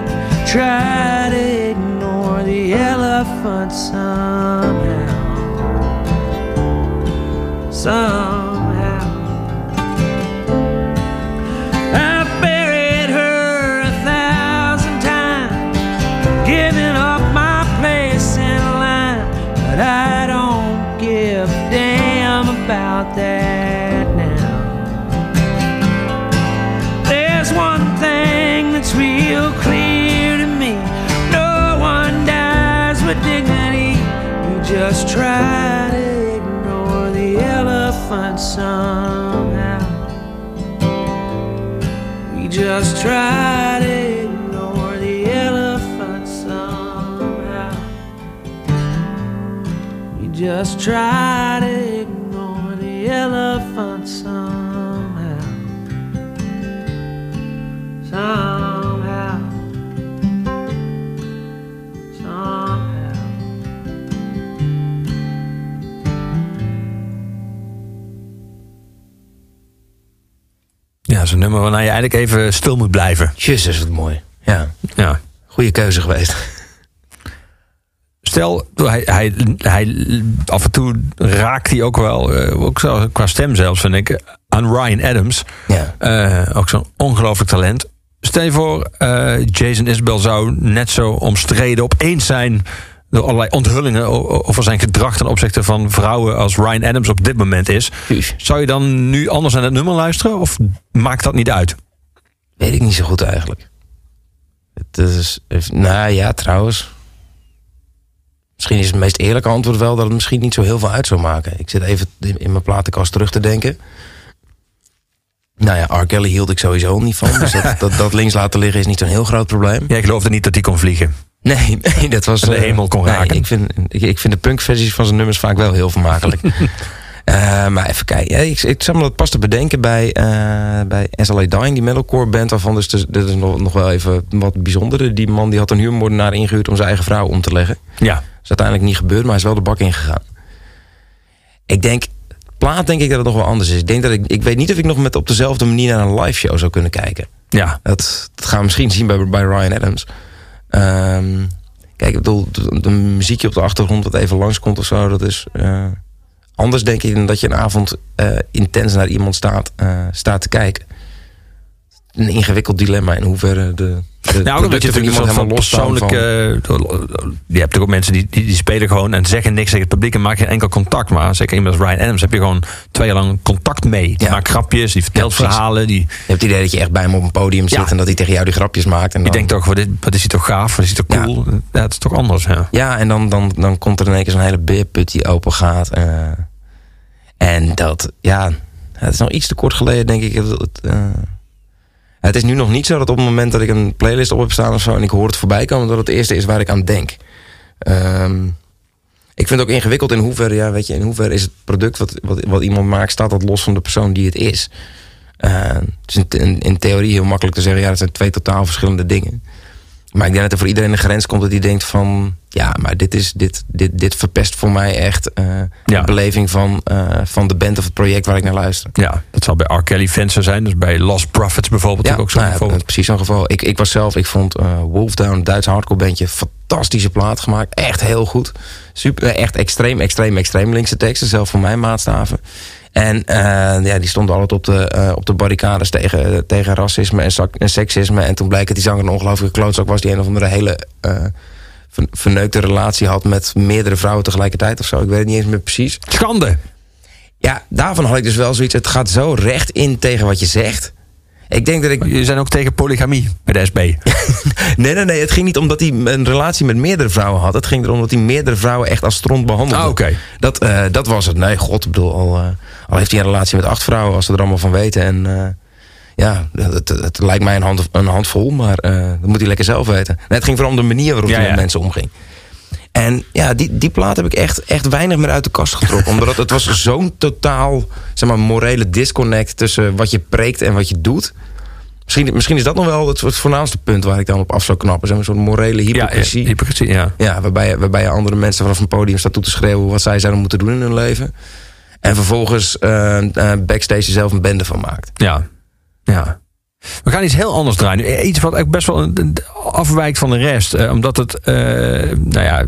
try to ignore the elephant somehow somehow. About that now. There's one thing that's real clear to me: no one dies with dignity. You just try to ignore the elephant somehow. We just try to ignore the elephant somehow. We just try to Somehow. Somehow. Ja, zo'n nummer waarna je eigenlijk even stil moet blijven. Jezus, wat mooi. Ja, Ja. goede keuze geweest. Stel, hij, hij, hij, af en toe raakt hij ook wel, eh, ook zo, qua stem zelfs, vind ik, aan Ryan Adams. Ja. Eh, ook zo'n ongelooflijk talent. Stel je voor, eh, Jason Isbell zou net zo omstreden opeens zijn door allerlei onthullingen over zijn gedrag ten opzichte van vrouwen als Ryan Adams op dit moment is. Zou je dan nu anders naar het nummer luisteren of maakt dat niet uit? Weet ik niet zo goed eigenlijk. Het is, nou ja, trouwens. Misschien is het meest eerlijke antwoord wel dat het misschien niet zo heel veel uit zou maken. Ik zit even in mijn platenkast terug te denken. Nou ja, R. Kelly hield ik sowieso niet van. Dus dat, dat, dat links laten liggen is niet zo'n heel groot probleem. Jij geloofde niet dat hij kon vliegen. Nee, nee, dat was... De eh, hemel kon nee, raken. ik, vind, ik, ik vind de punkversies van zijn nummers vaak wel heel vermakelijk. Eh, maar even kijken. Ik, ik zat me dat pas te bedenken bij, eh bij SLA Dying, die metalcore band. Waarvan dus, dus dit is nog, nog wel even wat bijzondere. Die man die had een huurmoordenaar ingehuurd om zijn eigen vrouw om te leggen. Ja. Is uiteindelijk niet gebeurd, maar hij is wel de bak ingegaan. Ik denk, plaat denk ik dat het nog wel anders is. Ik, denk dat ik, ik weet niet of ik nog met op dezelfde manier naar een live show zou kunnen kijken. Ja. Dat, dat gaan we misschien zien bij, bij Ryan Adams. Ehm, kijk, ik bedoel, de, de muziekje op de achtergrond wat even langskomt of zo, dat is eh, anders denk ik dan dat je een avond eh, intens naar iemand staat, eh, staat te kijken. Een ingewikkeld dilemma in hoeverre de, de Nou, ook omdat je natuurlijk een van losstaan persoonlijk... van- eh, je hebt ook mensen die, die, die spelen gewoon en zeggen niks tegen het publiek en maken geen enkel contact. Maar zeker iemand als Ryan Adams heb je gewoon twee jaar lang contact mee. Die Ja. maakt grapjes, die vertelt Ja, verhalen. Die, Je hebt het idee dat je echt bij hem op een podium zit Ja. en dat hij tegen jou die grapjes maakt. En dan, denkt toch, wat, dit, wat is hij toch gaaf, wat is hij toch cool. Ja, het is toch anders. Ja. Ja, en dan, dan, dan komt er in één keer zo'n hele beerput die open gaat. eh. en dat, ja, het is nog iets te kort geleden, denk ik. dat eh, het is nu nog niet zo dat op het moment dat ik een playlist op heb staan of zo... en ik hoor het voorbij komen, dat het eerste is waar ik aan denk. Ehm, ik vind het ook ingewikkeld in hoeverre, ja, weet je, in hoeverre is het product wat, wat, wat iemand maakt... staat dat los van de persoon die het is. Eh, het is in, in, in theorie heel makkelijk te zeggen, ja, het zijn twee totaal verschillende dingen. Maar ik denk dat er voor iedereen een grens komt dat hij denkt van... ja, maar dit, is, dit, dit, dit verpest voor mij echt eh, Ja. de beleving van, eh, van de band of het project waar ik naar luister. ja, dat zal bij R. Kelly fans zo zijn. Dus bij Lost Prophets bijvoorbeeld Ja, ook zo'n nou ja, voorbeeld. precies zo'n geval. Ik, ik was zelf, ik vond eh Wolfdown, een Duits hardcore bandje, fantastische plaat gemaakt. Echt heel goed. Super, echt extreem, extreem, extreem linkse teksten, zelf voor mijn maatstaven. En eh, ja, die stonden altijd op de, eh, op de barricades tegen, tegen racisme en, seksisme. En toen bleek dat die zanger een ongelooflijke klootzak was... die een of andere hele eh, ver- verneukte relatie had met meerdere vrouwen tegelijkertijd of zo. Ik weet het niet eens meer precies. Schande. Ja, daarvan had ik dus wel zoiets. Het gaat zo recht in tegen wat je zegt. Ik denk dat ik Je zijn ook tegen polygamie bij de SB. Nee, nee, nee. Het ging niet omdat hij een relatie met meerdere vrouwen had. Het ging erom dat hij meerdere vrouwen echt als stront behandelde. Ah, oké. dat, dat was het. Nee, god, ik bedoel, al, al heeft hij een relatie met acht vrouwen, als ze er allemaal van weten. En eh, ja, het, het, lijkt mij een, hand, een handvol, maar eh, dat moet hij lekker zelf weten. Nee, het ging vooral om de manier waarop Ja, hij met ja. mensen omging. En ja, die, die plaat heb ik echt, echt weinig meer uit de kast getrokken. omdat het, het was zo'n totaal, zeg maar, morele disconnect tussen wat je preekt en wat je doet. Misschien, misschien is dat nog wel het, het voornaamste punt waar ik dan op af zou knappen. Een soort morele hypocrisie. ja, hypocrisie, ja. Ja, waarbij, waarbij je andere mensen vanaf een podium staat toe te schreeuwen wat zij zouden moeten doen in hun leven. En vervolgens eh, eh, backstage zelf een bende van maakt. Ja. ja. We gaan iets heel anders draaien. nu. Iets wat ook best wel afwijkt van de rest. eh, omdat het, eh, nou ja,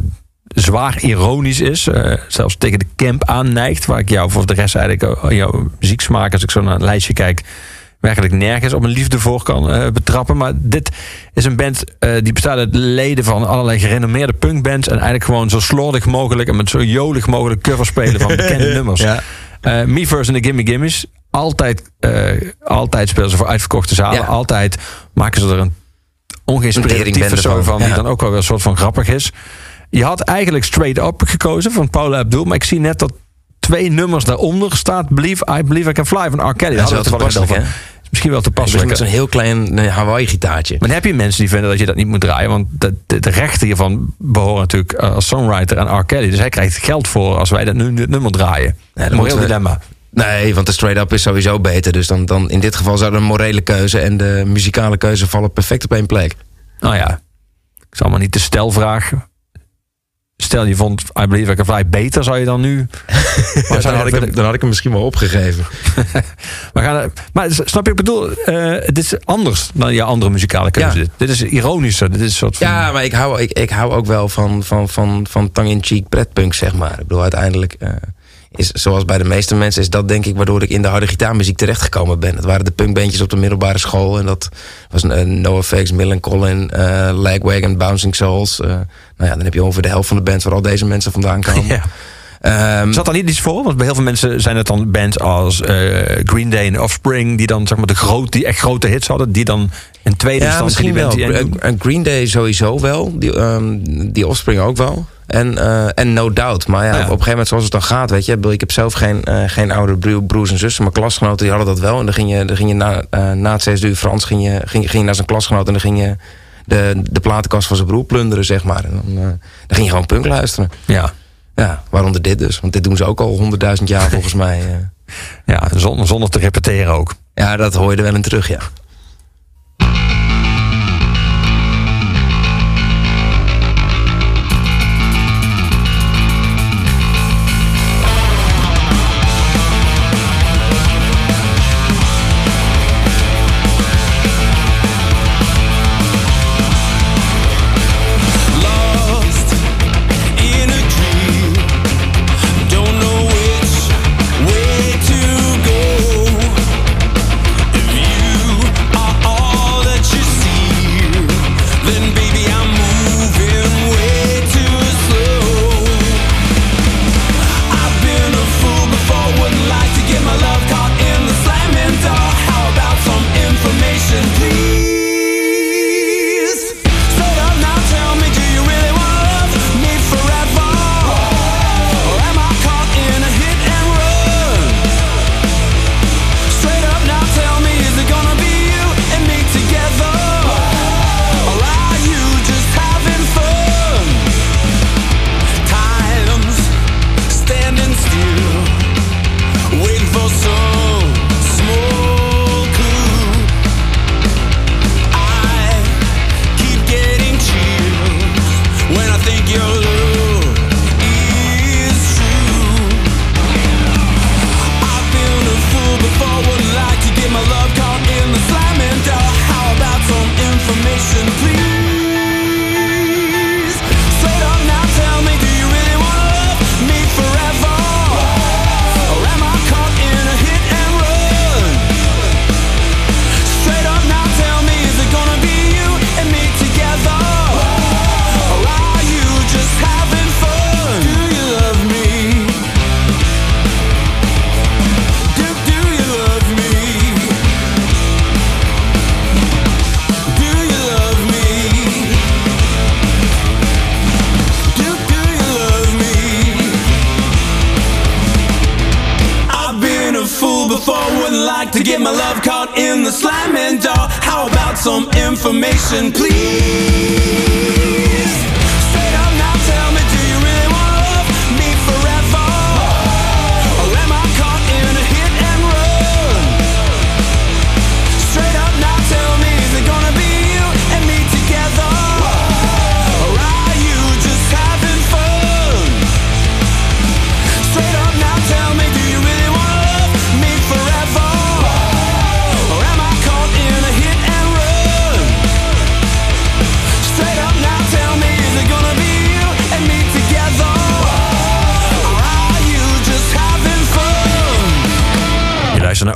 zwaar ironisch is. eh, zelfs tegen de camp aanneigt. Waar ik jou voor de rest eigenlijk, eh, jouw muzieksmaak, als ik zo naar een lijstje kijk, werkelijk nergens op een liefde voor kan eh, betrappen. Maar dit is een band eh, die bestaat uit leden van allerlei gerenommeerde punkbands. En eigenlijk gewoon zo slordig mogelijk en met zo jolig mogelijk covers spelen van bekende nummers. Ja. Eh, Me First en de Gimme Gimmes. Altijd, altijd spelen ze voor uitverkochte zalen. Ja. Altijd maken ze er een type zo van. Die ja. dan ook wel weer een soort van grappig is. Je had eigenlijk Straight Up gekozen van Paula Abdul. Maar ik zie net dat twee nummers daaronder staat. Believe, I Believe I Can Fly van R. Kelly. Daar Dat is wel toepasselijk? Is Misschien wel begin toepasselijk. met zo'n heel klein Hawaii-gitaartje. Maar dan heb je mensen die vinden dat je dat niet moet draaien. Want de, de, de rechten hiervan behoren natuurlijk eh, als songwriter aan R. Kelly. Dus hij krijgt geld voor als wij dat nu dit nummer draaien. dan een moreel dilemma. Nee, want de straight-up is sowieso beter. Dus dan, dan in dit geval zou de morele keuze en de muzikale keuze vallen perfect op één plek. Nou ja, ik zal maar niet de stelvraag. Stel je vond I Believe I Can Fly beter, zou je dan nu... Maar dan, had ik hem, dan had ik hem misschien wel opgegeven. We gaan, maar snap je, ik bedoel, eh, het is anders dan je andere muzikale keuze. Ja. Dit, dit is ironischer. Dit is een soort van, Ja, maar ik hou, ik, ik hou ook wel van, van, van, van tong-in-cheek pretpunk, zeg maar. Ik bedoel, uiteindelijk eh, is, zoals bij de meeste mensen, is dat denk ik waardoor ik in de harde gitaarmuziek terechtgekomen ben. Het waren de punkbandjes op de middelbare school. En dat was uh, NoFX, Millencolin, uh, Lagwagon, Bouncing Souls. Uh, nou ja, dan heb je ongeveer de helft van de band waar al deze mensen vandaan komen. Ja. Ehm, Zat daar niet iets voor? Want bij heel veel mensen zijn het dan bands als eh, Green Day en Offspring... die dan zeg maar de groot, die echt grote hits hadden... die dan in tweede ja, instantie misschien die wel. band die- Eh, eh, Green Day sowieso wel. Die, ehm, die Offspring ook wel. En, eh, en No Doubt. Maar ja, Ja. op een gegeven moment zoals het dan gaat, weet je. Ik heb zelf geen, eh, geen oude bro- broers en zussen. Mijn klasgenoten die hadden dat wel. En dan ging je, dan ging je na, eh, na het zesde uur Frans ging je, ging, ging je naar zijn klasgenoot. En dan ging je de, de platenkast van zijn broer plunderen, zeg maar. En dan, dan ging je gewoon punk luisteren. Ja. Ja, waaronder dit dus. Want dit doen ze ook al honderdduizend jaar volgens mij. Ja, zonder, zonder te repeteren ook. Ja, dat hoor je er wel in terug, ja.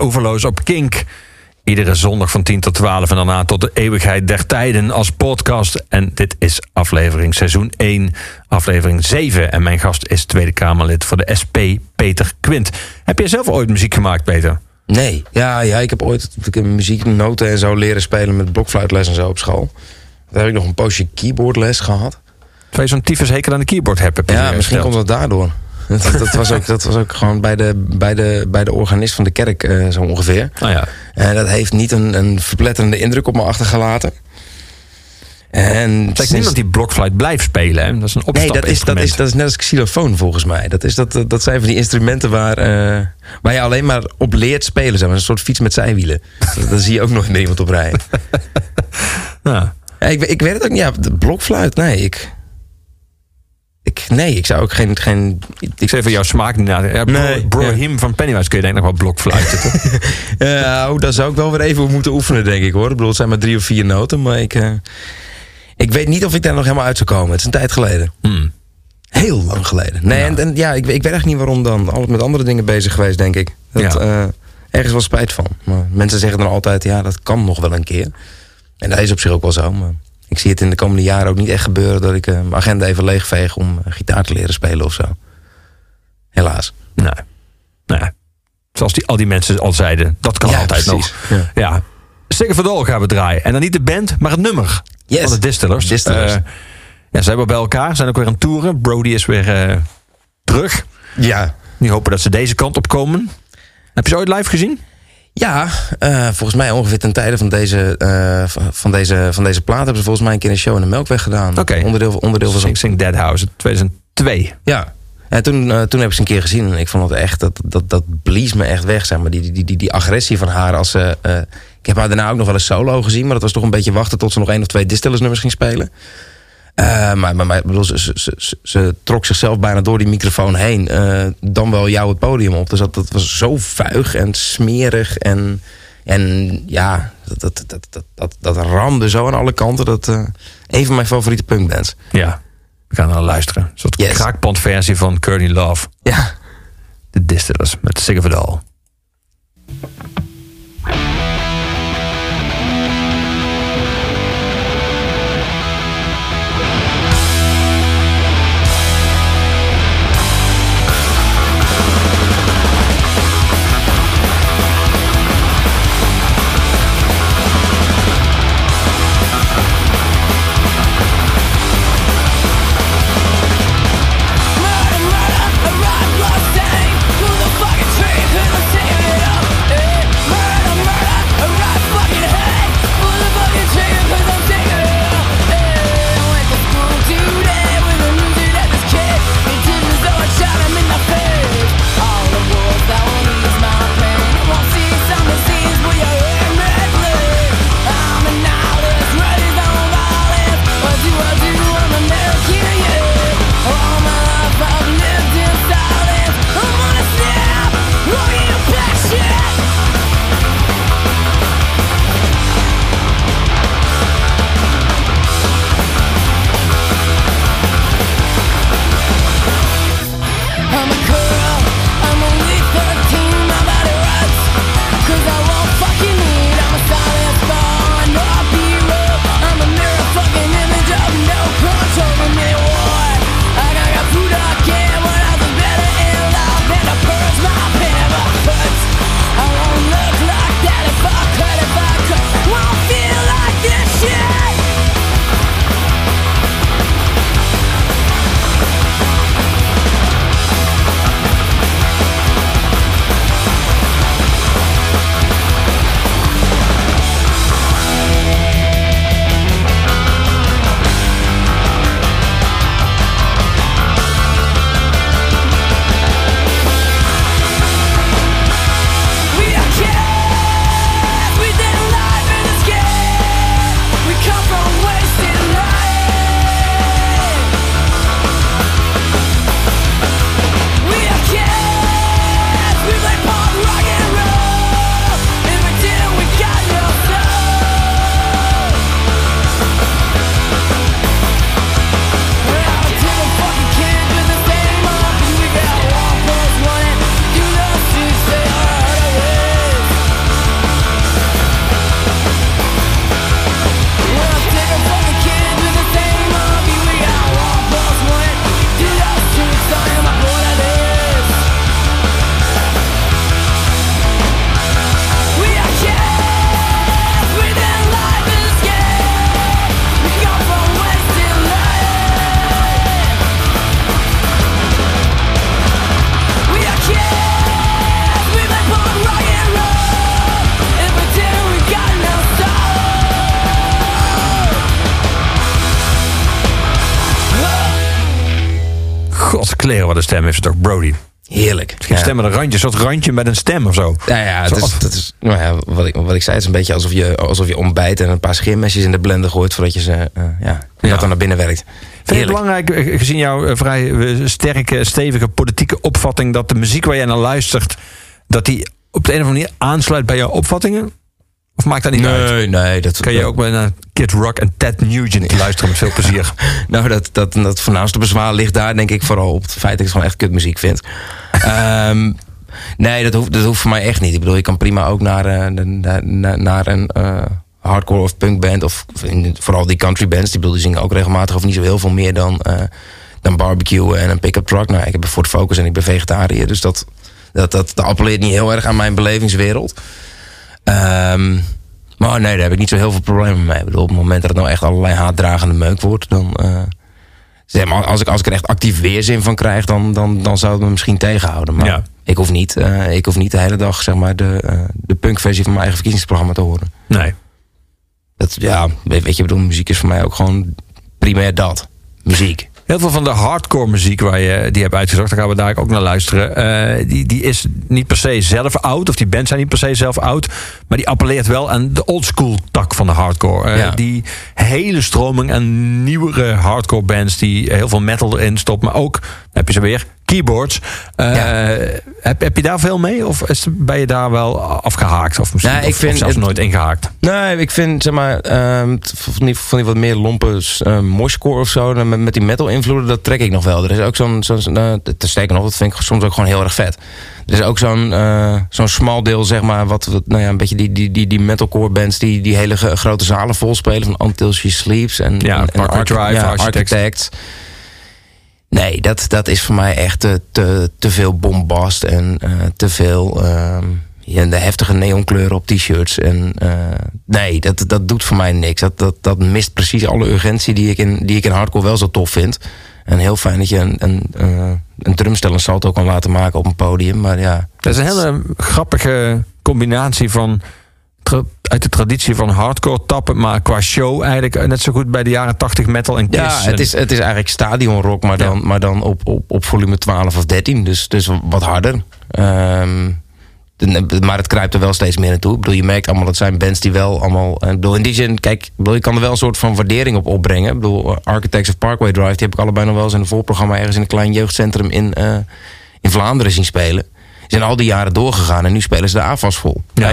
Overloos op Kink. Iedere zondag van 10 tot 12 en daarna tot de eeuwigheid der tijden als podcast. En dit is aflevering seizoen 1, aflevering 7. En mijn gast is Tweede Kamerlid voor de SP, Peter Quint. Heb jij zelf ooit muziek gemaakt, Peter? Nee, ja, ja ik heb ooit muzieknoten en zo leren spelen met blokfluitles en zo op school. Daar heb ik nog een poosje keyboardles gehad. Terwijl je zo'n tyfus hekel aan de keyboard hebt. heb Ja, misschien komt dat daardoor. Dat, dat, was ook, dat was ook gewoon bij de, bij de, bij de organist van de kerk eh, zo ongeveer. Nou ja, En dat heeft niet een, een verpletterende indruk op me achtergelaten. En het sinds- niemand die blokfluit blijft spelen. Hè? Dat is een Nee, dat is, dat, is, dat is net als xylofoon volgens mij. Dat, is dat, dat zijn van die instrumenten waar, eh, waar je alleen maar op leert spelen. Zeg maar. Een soort fiets met zijwielen. Dat, dat zie je ook nooit meer iemand op rijden. Ja, ik, ik weet het ook niet. Ja, de blokfluit, nee. Ik, ik, nee, ik zou ook geen... geen Ik zeg voor jouw smaak niet na. Ja, Nee, bro ja. Him van Pennywise kun je denk ik nog wel blokfluiten. Ja, oh, daar zou ik wel weer even op moeten oefenen, denk ik hoor. Ik bedoel, het zijn maar drie of vier noten, maar ik... eh, ik weet niet of ik daar nog helemaal uit zou komen. Het is een tijd geleden. Hmm. Heel lang geleden. Nee, en, en ja, ik, ik weet echt niet waarom dan. Altijd met andere dingen bezig geweest, denk ik. Dat, Ja. eh, ergens wel spijt van. Maar mensen zeggen dan altijd, ja, dat kan nog wel een keer. En dat is op zich ook wel zo. Maar ik zie het in de komende jaren ook niet echt gebeuren... dat ik eh, mijn agenda even leegveeg om eh, gitaar te leren spelen of zo. Helaas. Nou, nou, ja. zoals die, al die mensen al zeiden, dat kan Ja, altijd precies. nog. Ja. Ja. Sticker for Doll gaan we draaien. En dan niet de band, maar het nummer Yes. van de Distillers. Distillers. Eh, ja, ze hebben bij elkaar, zijn ook weer aan het toeren. Brody is weer terug. Ja. Die hopen dat ze deze kant op komen. Heb je ze ooit live gezien? Ja, eh, volgens mij ongeveer ten tijde van deze, eh, van- deze, van deze plaat hebben ze volgens mij een keer een show in de Melkweg gedaan. Oké. Onderdeel, onderdeel van Sing Sing Dead House 2002. Ja. En toen, eh, toen heb ik ze een keer gezien en ik vond het echt, dat, dat, dat blies me echt weg, zeg maar. Die, die, die, die, agressie van haar als ze... ik heb haar daarna ook nog wel eens solo gezien, maar dat was toch een beetje wachten tot ze nog één of twee Distillers nummers ging spelen. Eh, maar maar, maar bedoel, ze, ze, ze, trok zichzelf bijna door die microfoon heen. eh, dan wel jou het podium op. Dus dat, dat was zo vuig en smerig. En, en ja, dat, dat, dat, dat, dat, ramde zo aan alle kanten. Dat, eh, een van mijn favoriete punkbands. Ja, we gaan naar luisteren. Een soort Yes. kraakpandversie van Courtney Love. Ja. De Distillers met Sick stem heeft ze toch, Brody. Heerlijk. Geen Ja. stem met een randje, een soort randje met een stem of zo. Ja, ja, Zo het is, dat is nou ja, wat, ik, wat ik zei. Het is een beetje alsof je, alsof je ontbijt en een paar scheermesjes in de blender gooit voordat je ze eh, ja, Ja. dat dan naar binnen werkt. Vind je het belangrijk, eh, gezien jouw eh, vrij eh, sterke, stevige politieke opvatting, dat de muziek waar jij naar luistert, dat die op de een of andere manier aansluit bij jouw opvattingen? Of maakt dat niet uit? Nee, nee. Dat, Kan je ook bij naar Kid Rock en Ted Nugent luisteren met veel plezier? Nou, dat, dat, dat voornaamste bezwaar ligt daar denk ik vooral op het feit dat ik het gewoon echt kutmuziek vind. Ehm, nee, dat hoeft, dat hoeft voor mij echt niet. Ik bedoel, je kan prima ook naar, eh, naar, naar- naar een eh, hardcore of punkband... of in- vooral die country bands, die, bedoel, die zingen ook regelmatig... of niet zo heel veel meer dan, eh, dan barbecue en een pick-up truck. Nou, ik heb een Ford Focus en ik ben vegetariër... dus dat, dat, dat, dat appelleert niet heel erg aan mijn belevingswereld. Ehm, maar nee, daar heb ik niet zo heel veel problemen mee. Ik bedoel, op het moment dat het nou echt allerlei haatdragende meuk wordt, dan. eh, zeg maar, als, ik, als ik er echt actief weerzin van krijg, dan, dan, dan zou het me misschien tegenhouden. Maar Ja. Ik hoef niet, eh, ik hoef niet de hele dag zeg maar, de, eh, de punkversie van mijn eigen verkiezingsprogramma te horen. Nee. Dat, ja, weet weet je, ik bedoel, muziek is voor mij ook gewoon primair dat. Muziek. Heel veel van de hardcore muziek waar je die hebt uitgezocht, daar gaan we daar ook naar luisteren. eh, die, die is niet per se zelf oud, of die bands zijn niet per se zelf oud. Maar die appelleert wel aan de oldschool tak van de hardcore. Eh, Ja. Die hele stroming aan nieuwere hardcore bands die heel veel metal erin stoppen. Maar ook, heb je ze weer, keyboards. Eh, Ja. heb, heb je daar veel mee? Of is, ben je daar wel afgehaakt? Of misschien Nee, ik of- of vind zelfs het- nooit ingehaakt? Nee, ik vind zeg maar t- van, die, van die wat meer lompe uh, moshcore of zo, met, met die metal invloeden, dat trek ik nog wel. Er is ook zo'n, zo'n uh, te sterker nog, dat vind ik soms ook gewoon heel erg vet. Er is ook zo'n eh, zo'n smal deel, zeg maar, wat, wat nou ja, een beetje die, die, die, die metalcore bands die, die hele grote zalen vol spelen, van Until She Sleeps en, Ja, en, Drive, ja. Architects. Nee, dat, dat is voor mij echt te, te, te veel bombast en eh, te veel ehm, ja, de heftige neonkleuren op t-shirts. En eh, nee, dat, dat doet voor mij niks. Dat, dat, dat mist precies alle urgentie die ik, in, die ik in hardcore wel zo tof vind. En heel fijn dat je een, een, eh, een drumstel een salto kan laten maken op een podium. Maar ja, Dat is een hele grappige combinatie van uit de traditie van hardcore tappen, maar qua show eigenlijk net zo goed bij de jaren 80 metal en Kiss. Ja, het is, het is eigenlijk stadionrock, maar dan, Ja. maar dan op, op, op volume 12 of 13. Dus, dus wat harder. Ehm, maar het kruipt er wel steeds meer naartoe. Ik bedoel, je merkt allemaal dat zijn bands die wel allemaal... eh, Ik bedoel, in die zin, kijk, ik bedoel, je kan er wel een soort van waardering op opbrengen. Ik bedoel, Architects of Parkway Drive... die heb ik allebei nog wel eens in een voorprogramma... ergens in een klein jeugdcentrum in, eh, in Vlaanderen zien spelen. Die zijn al die jaren doorgegaan en nu spelen ze de AFAS vol. Ja.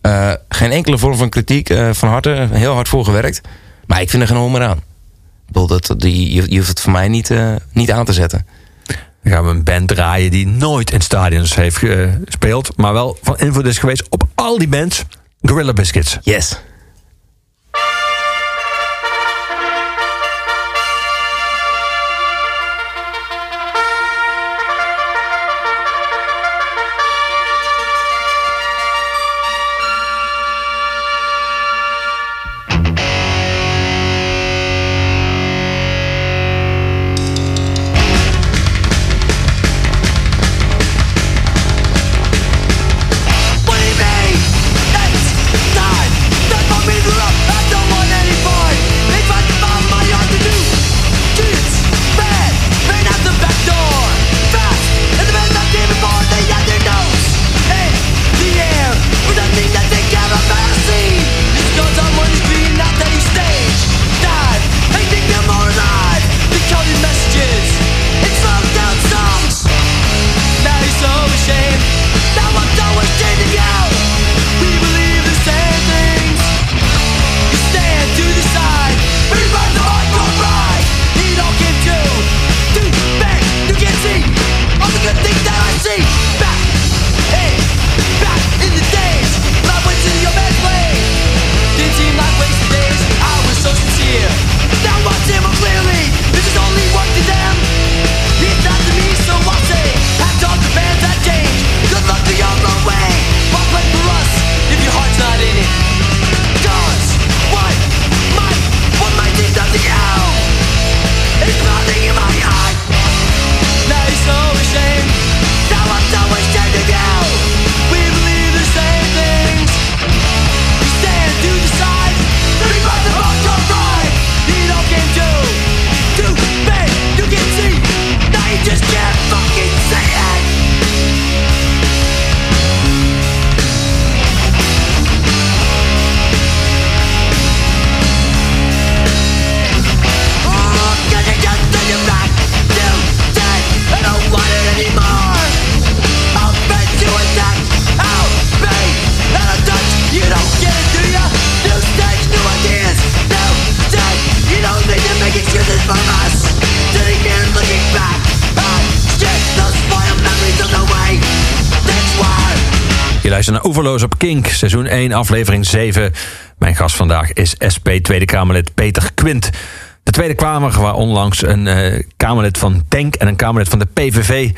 Eh, geen enkele vorm van kritiek, eh, van harte, heel hard voor gewerkt. Maar ik vind er geen hol meer aan. Ik bedoel, dat, die, je, je hoeft het voor mij niet, eh, niet aan te zetten. Dan gaan we een band draaien die nooit in stadions heeft gespeeld, maar wel van invloed is geweest op al die bands. Gorilla Biscuits. Yes. Seizoen 1, aflevering 7. Mijn gast vandaag is SP Tweede Kamerlid Peter Quint. De Tweede Kamer, waar onlangs een eh, Kamerlid van Denk en een Kamerlid van de PVV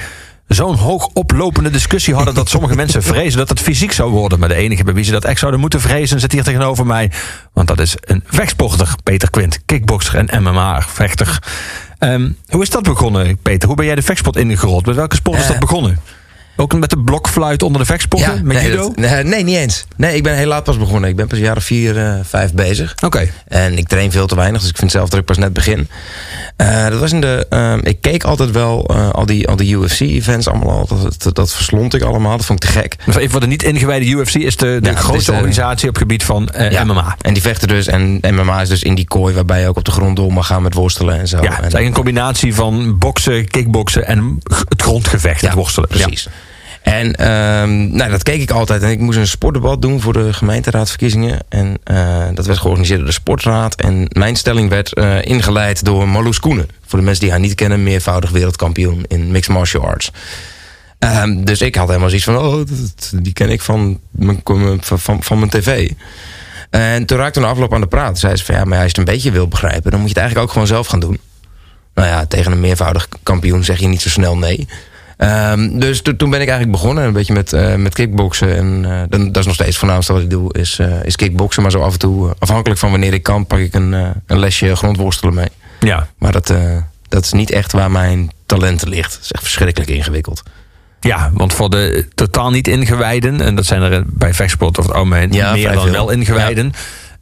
zo'n hoog oplopende discussie hadden dat sommige mensen vrezen dat het fysiek zou worden. Maar de enige bij wie ze dat echt zouden moeten vrezen zit hier tegenover mij. Want dat is een vechtsporter, Peter Quint, kickboxer en MMA-vechter. Ehm, hoe is dat begonnen, Peter? Hoe ben jij de vechtsport ingerold? Met welke sport is Eh, dat begonnen? Ook met de blokfluit onder de vechtsporten? met nee, judo? dat- nee, niet eens. Nee, ik ben heel laat pas begonnen. Ik ben pas of vier, eh, vijf bezig. Oké. En ik train veel te weinig, dus ik vind zelf dat ik pas net begin. Eh, dat was in de. ehm, ik keek altijd wel eh, al die, al die UFC-events allemaal. Dat, dat, dat verslond ik allemaal. Dat vond ik te gek. Dus even voor de niet-ingewijde UFC is de, de Ja, grootste de- organisatie op het gebied van eh, Ja. MMA. En die vechten dus. En MMA is dus in die kooi waarbij je ook op de grond door mag gaan met worstelen en zo. Ja, het is en, eigenlijk een combinatie van boksen, kickboksen en het grondgevecht, het worstelen. Precies. En ehm, nou, dat keek ik altijd. En ik moest een sportdebat doen voor de gemeenteraadsverkiezingen. En eh, dat werd georganiseerd door de Sportraad. En mijn stelling werd eh, ingeleid door Marloes Koenen. Voor de mensen die haar niet kennen, meervoudig wereldkampioen in mixed martial arts. Ehm, dus ik had helemaal zoiets van, oh, die ken ik van mijn, van, van, van mijn tv. En toen raakte een afloop aan de praat. Zei ze van, ja, maar als je het een beetje wil begrijpen... dan moet je het eigenlijk ook gewoon zelf gaan doen. Nou ja, tegen een meervoudig kampioen zeg je niet zo snel nee. Ehm, dus to- toen ben ik eigenlijk begonnen, een beetje met, eh, met kickboksen. En eh, dan, dat is nog steeds het voornaamste wat ik doe, is, eh, is kickboksen. Maar zo af en toe, afhankelijk van wanneer ik kan, pak ik een, een lesje grondworstelen mee. Ja. Maar dat, dat is niet echt waar mijn talent ligt. Het is echt verschrikkelijk ingewikkeld. Ja, want voor de totaal niet ingewijden, en dat zijn er bij vechtsport over het algemeen Ja, meer dan veel. wel ingewijden.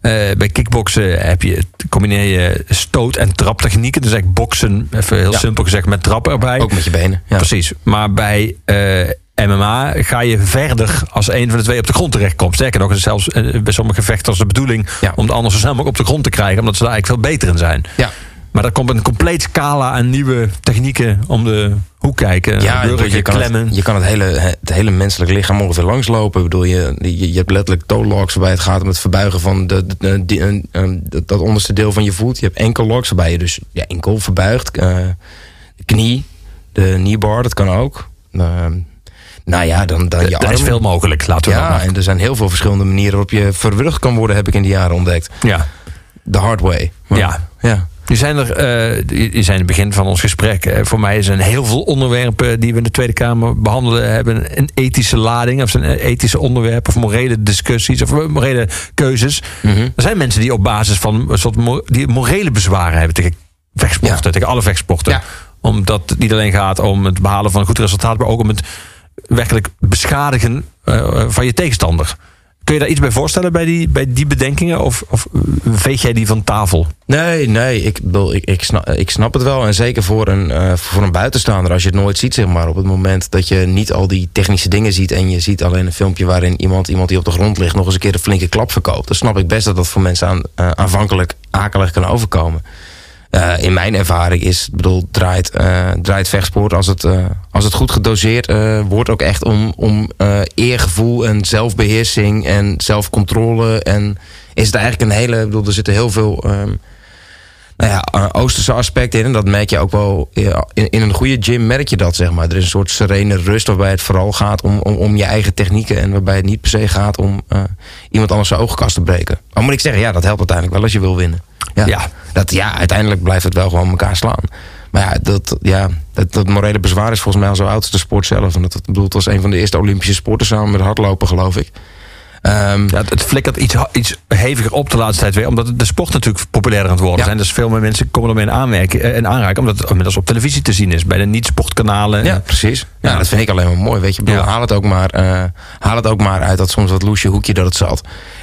Bij kickboksen heb je, combineer je stoot- en traptechnieken. Dus eigenlijk boksen, even heel Ja. simpel gezegd, met trappen erbij. Ook met je benen. Ja. Precies. Maar bij eh, MMA ga je verder als een van de twee op de grond terechtkomt. Sterker nog, is zelfs eh, bij sommige vechters de bedoeling Ja. om de ander zo snel mogelijk op de grond te krijgen, omdat ze daar eigenlijk veel beter in zijn. Ja. Maar er komt een compleet scala aan nieuwe technieken om de hoek kijken. Ja, burger, je kan, klemmen. het, je kan het, hele, het hele menselijk lichaam ongeveer langslopen. Ik bedoel, je, je, je hebt letterlijk toe locks waarbij het gaat om het verbuigen van de, de, de- eh, eh, dat, onderste deel van je voet. Je hebt enkel locks waarbij je dus ja, enkel verbuigt. eh, de knie, de kneebar, dat kan ook. Eh, nou ja, dan, dan je er is veel mogelijk, laten we dat Ja, maar. en er zijn heel veel verschillende manieren waarop je verwurgd kan worden, heb ik in die jaren ontdekt. Ja. The hard way. Maar- Ja. ja. Die zijn er, eh, die die zijn in het begin van ons gesprek. eh, voor mij zijn heel veel onderwerpen die we in de Tweede Kamer behandelen, hebben een ethische lading, of zijn ethische onderwerpen, of morele discussies, of morele keuzes. Mhm. Er zijn mensen die op basis van een soort mo- die morele bezwaren hebben tegen vechtsporten, Ja. tegen alle vechtsporten. Ja. Omdat het niet alleen gaat om het behalen van een goed resultaat, maar ook om het werkelijk beschadigen eh, van je tegenstander. Kun je daar iets bij voorstellen bij die, bij die bedenkingen? Of, of veeg jij die van tafel? Nee, nee, ik, ik, ik, snap, ik snap het wel. En zeker voor een, eh, voor een buitenstaander, als je het nooit ziet, zeg maar. Op het moment dat je niet al die technische dingen ziet. en je ziet alleen een filmpje waarin iemand, iemand die op de grond ligt. nog eens een keer een flinke klap verkoopt. dan snap ik best dat dat voor mensen aan, eh, aanvankelijk akelig kan overkomen. Eh, in mijn ervaring is, bedoel, draait, eh, draait vechtsport als het, eh, als het goed gedoseerd wordt ook echt om, om eergevoel en zelfbeheersing en zelfcontrole. En is het eigenlijk een hele, bedoel, er zitten heel veel ehm, nou ja, Oosterse aspecten in. En dat merk je ook wel in, in een goede gym merk je dat, zeg maar. Er is een soort serene rust waarbij het vooral gaat om, om, om je eigen technieken. En waarbij het niet per se gaat om eh, iemand anders zijn ogenkast te breken. Maar moet ik zeggen, ja, dat helpt uiteindelijk wel als je wil winnen. Ja, Ja. Dat, ja uiteindelijk blijft het wel gewoon elkaar slaan. Maar ja, dat, ja dat, dat morele bezwaar is volgens mij al zo oud als de sport zelf. En dat, dat, bedoel, het was een van de eerste Olympische sporten samen met hardlopen, geloof ik. Ehm, Ja, het- het flikkert iets, iets heviger op de laatste tijd weer. Omdat de sport natuurlijk populairder aan het worden Ja. zijn. Dus veel meer mensen komen ermee in aanmerking, eh, in aanraking. Omdat het inmiddels op televisie te zien is. Bij de niet-sportkanalen. Ja, precies. Ja, Ja. dat vind ik alleen maar mooi. Weet je, bedoel, haal, het ook maar, eh, haal het ook maar uit dat soms wat loesje hoekje dat het zat.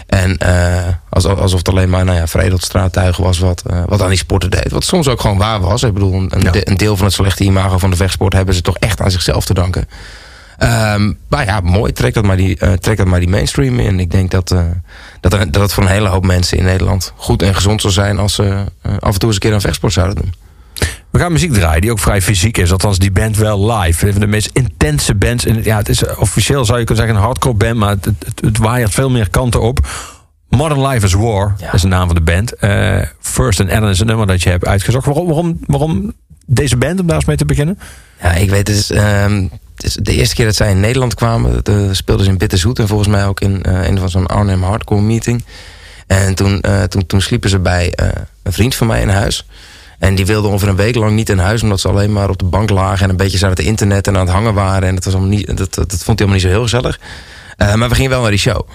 En eh, als, alsof het alleen maar nou ja, veredeld straattuigen was wat, eh, wat aan die sporten deed. Wat soms ook gewoon waar was. Ik bedoel, een, een deel van het slechte imago van de vechtsport hebben ze toch echt aan zichzelf te danken. Ehm, maar ja, mooi. Trek dat maar die, eh, trek dat maar die mainstream in. Ik denk dat, eh, dat, dat het voor een hele hoop mensen in Nederland goed en gezond zou zijn als ze eh, af en toe eens een keer een vechtsport zouden doen. We gaan muziek draaien die ook vrij fysiek is. Althans, die band wel live. Een van de meest intense bands. In, ja, het is officieel zou je kunnen zeggen een hardcore band. Maar het, het, het waaiert veel meer kanten op. Modern Life is War Ja. is de naam van de band. First and Ellen is een nummer dat je hebt uitgezocht. Waarom, waarom, waarom deze band, om daar eens mee te beginnen? Ja, ik weet, is de eerste keer dat zij in Nederland kwamen. De, speelden ze in Bitterzoet en volgens mij ook in eh, een van zo'n Arnhem Hardcore meeting. En toen, eh, toen, toen sliepen ze bij eh, een vriend van mij in huis. En die wilde ongeveer een week lang niet in huis, omdat ze alleen maar op de bank lagen en een beetje zaten het internet en aan het hangen waren. En dat, was allemaal niet, dat, dat, dat vond hij allemaal niet zo heel gezellig. Eh, maar we gingen wel naar die show.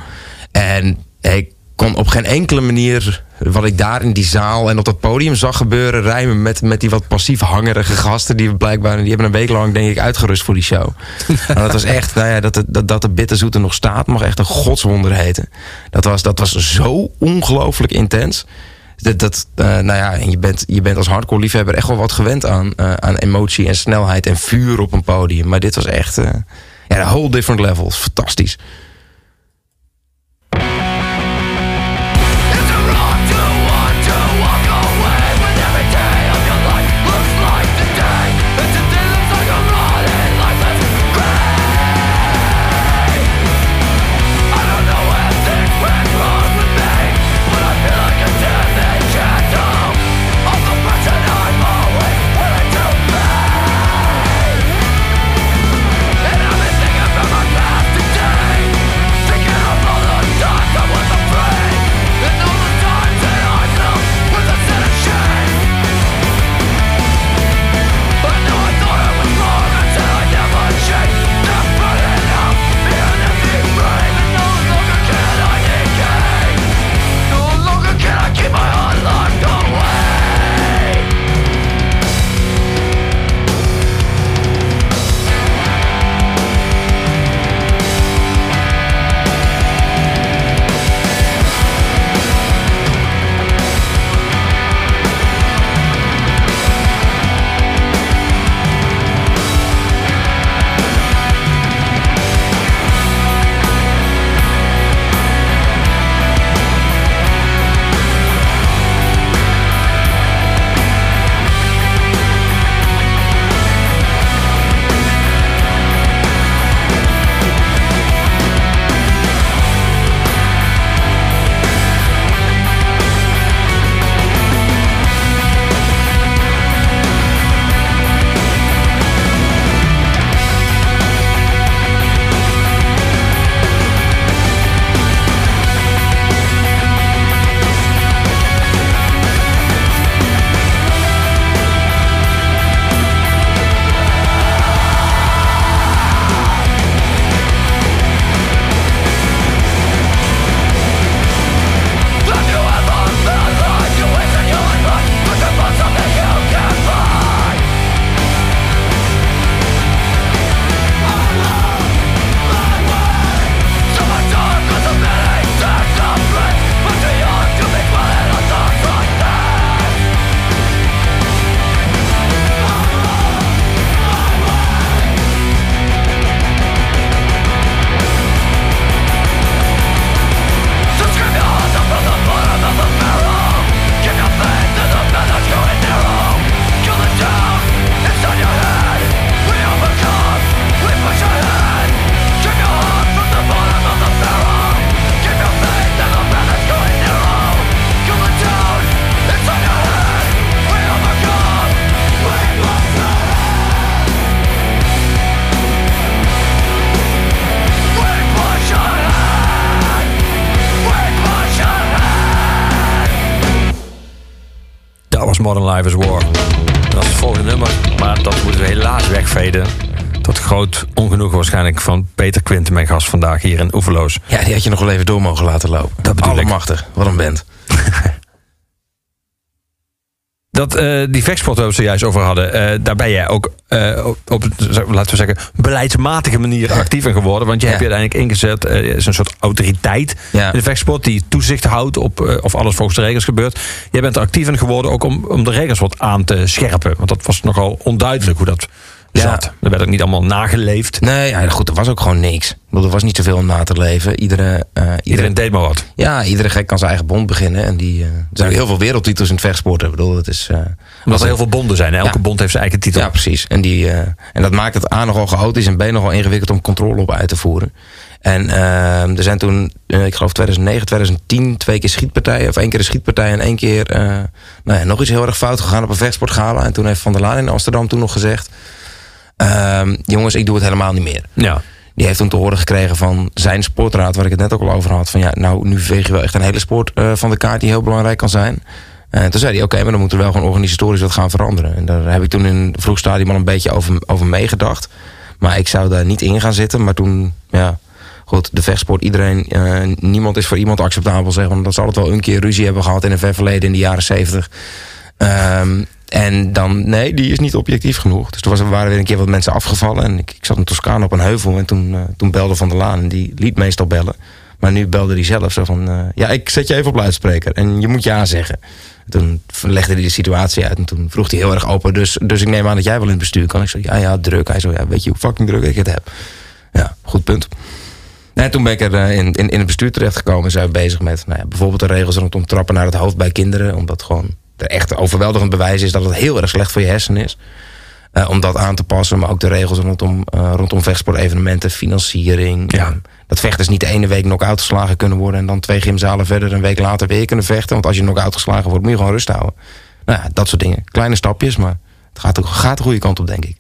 En ik kon op geen enkele manier wat ik daar in die zaal en op dat podium zag gebeuren, rijmen met, met die wat passief hangerige gasten. Die blijkbaar die hebben een week lang, denk ik, uitgerust voor die show. en dat was echt, nou ja, dat, de, dat, dat de bitterzoete nog staat, mag echt een godswonder heten. Dat was, dat was zo ongelooflijk intens. Dat, dat, uh, nou ja, en je bent, je bent als hardcore liefhebber echt wel wat gewend aan, uh, aan emotie en snelheid en vuur op een podium. Maar dit was echt, uh, ja, a whole different level. Fantastisch. Life is War. Dat is het volgende nummer, maar dat moeten we helaas wegveden. Tot groot ongenoegen waarschijnlijk van Peter Quinten, mijn gast vandaag hier in Oeverloos. Ja, die had je nog wel even door mogen laten lopen. Dat bedoel Allemachtig, ik. wat een band. Dat, uh, die vechtsport waar we zojuist over hadden, uh, daar ben jij ook uh, op, op, laten we zeggen, beleidsmatige manier actief in geworden. Want je ja. hebt je uiteindelijk ingezet, is een soort autoriteit ja. in de vechtsport die toezicht houdt op of alles volgens de regels gebeurt. Jij bent er actief in geworden ook om, om de regels wat aan te scherpen. Want dat was nogal onduidelijk hoe dat zat. Er werd ook niet allemaal nageleefd. Nee, ja, goed, er was ook gewoon niks. Er was niet zoveel om na te leven. Iedere, uh, iedere, Iedereen deed maar wat. Ja, iedere gek kan zijn eigen bond beginnen. En die, uh, er zijn heel veel wereldtitels in het vechtsport. Ik bedoel, dat is, uh, Omdat er heel veel bonden zijn. Elke ja. bond heeft zijn eigen titel. Ja, precies. En, die, en dat maakt het A nogal chaotisch en B nogal ingewikkeld om controle op uit te voeren. En uh, er zijn toen, ik geloof 2009, 2010, twee keer schietpartijen. Of één keer een schietpartij en één keer nou ja, nog iets heel erg fout gegaan op een vechtsportgala. En toen heeft Van der Laan in Amsterdam toen nog gezegd... Uh, jongens, ik doe het helemaal niet meer. Ja. Die heeft toen te horen gekregen van zijn sportraad, waar ik het net ook al over had. Van ja, nou, nu veeg je wel echt een hele sport uh, van de kaart die heel belangrijk kan zijn. En toen zei hij, oké, okay, maar dan moet er wel gewoon organisatorisch wat gaan veranderen. En daar heb ik toen in een vroeg stadium al een beetje over, over meegedacht. Maar ik zou daar niet in gaan zitten. Maar toen, ja, goed, de vechtsport, iedereen, eh, niemand is voor iemand acceptabel, zeg maar. Dat zal het wel een keer ruzie hebben gehad in een ver verleden in de jaren zeventig. Ehm, en dan, nee, die is niet objectief genoeg. Dus toen waren weer een keer wat mensen afgevallen. En ik, ik zat in Toscane op een heuvel. En toen, eh, toen belde Van der Laan. En die liet meestal bellen. Maar nu belde hij zelf zo van... eh, ja, ik zet je even op luidspreker. En je moet ja zeggen. Toen legde hij de situatie uit. En toen vroeg hij heel erg open. Dus, dus ik neem aan dat jij wel in het bestuur kan. Ik zei, ja, ja, druk. Hij zo, ja, weet je hoe fucking druk ik het heb? Ja, goed punt. En toen ben ik er eh, in, in, in het bestuur terechtgekomen. En zijn we bezig met nou ja, bijvoorbeeld de regels rondom trappen naar het hoofd bij kinderen. Omdat gewoon echt overweldigend bewijs is dat het heel erg slecht voor je hersenen is. Eh, om dat aan te passen, maar ook de regels rondom, eh rondom vechtsportevenementen, financiering. Ja. Dat vechters niet de ene week knock-out geslagen kunnen worden... en dan twee gymzalen verder een week later weer kunnen vechten. Want als je knock-out geslagen wordt, moet je gewoon rust houden. Nou ja, dat soort dingen. Kleine stapjes, maar het gaat, gaat de goede kant op, denk ik.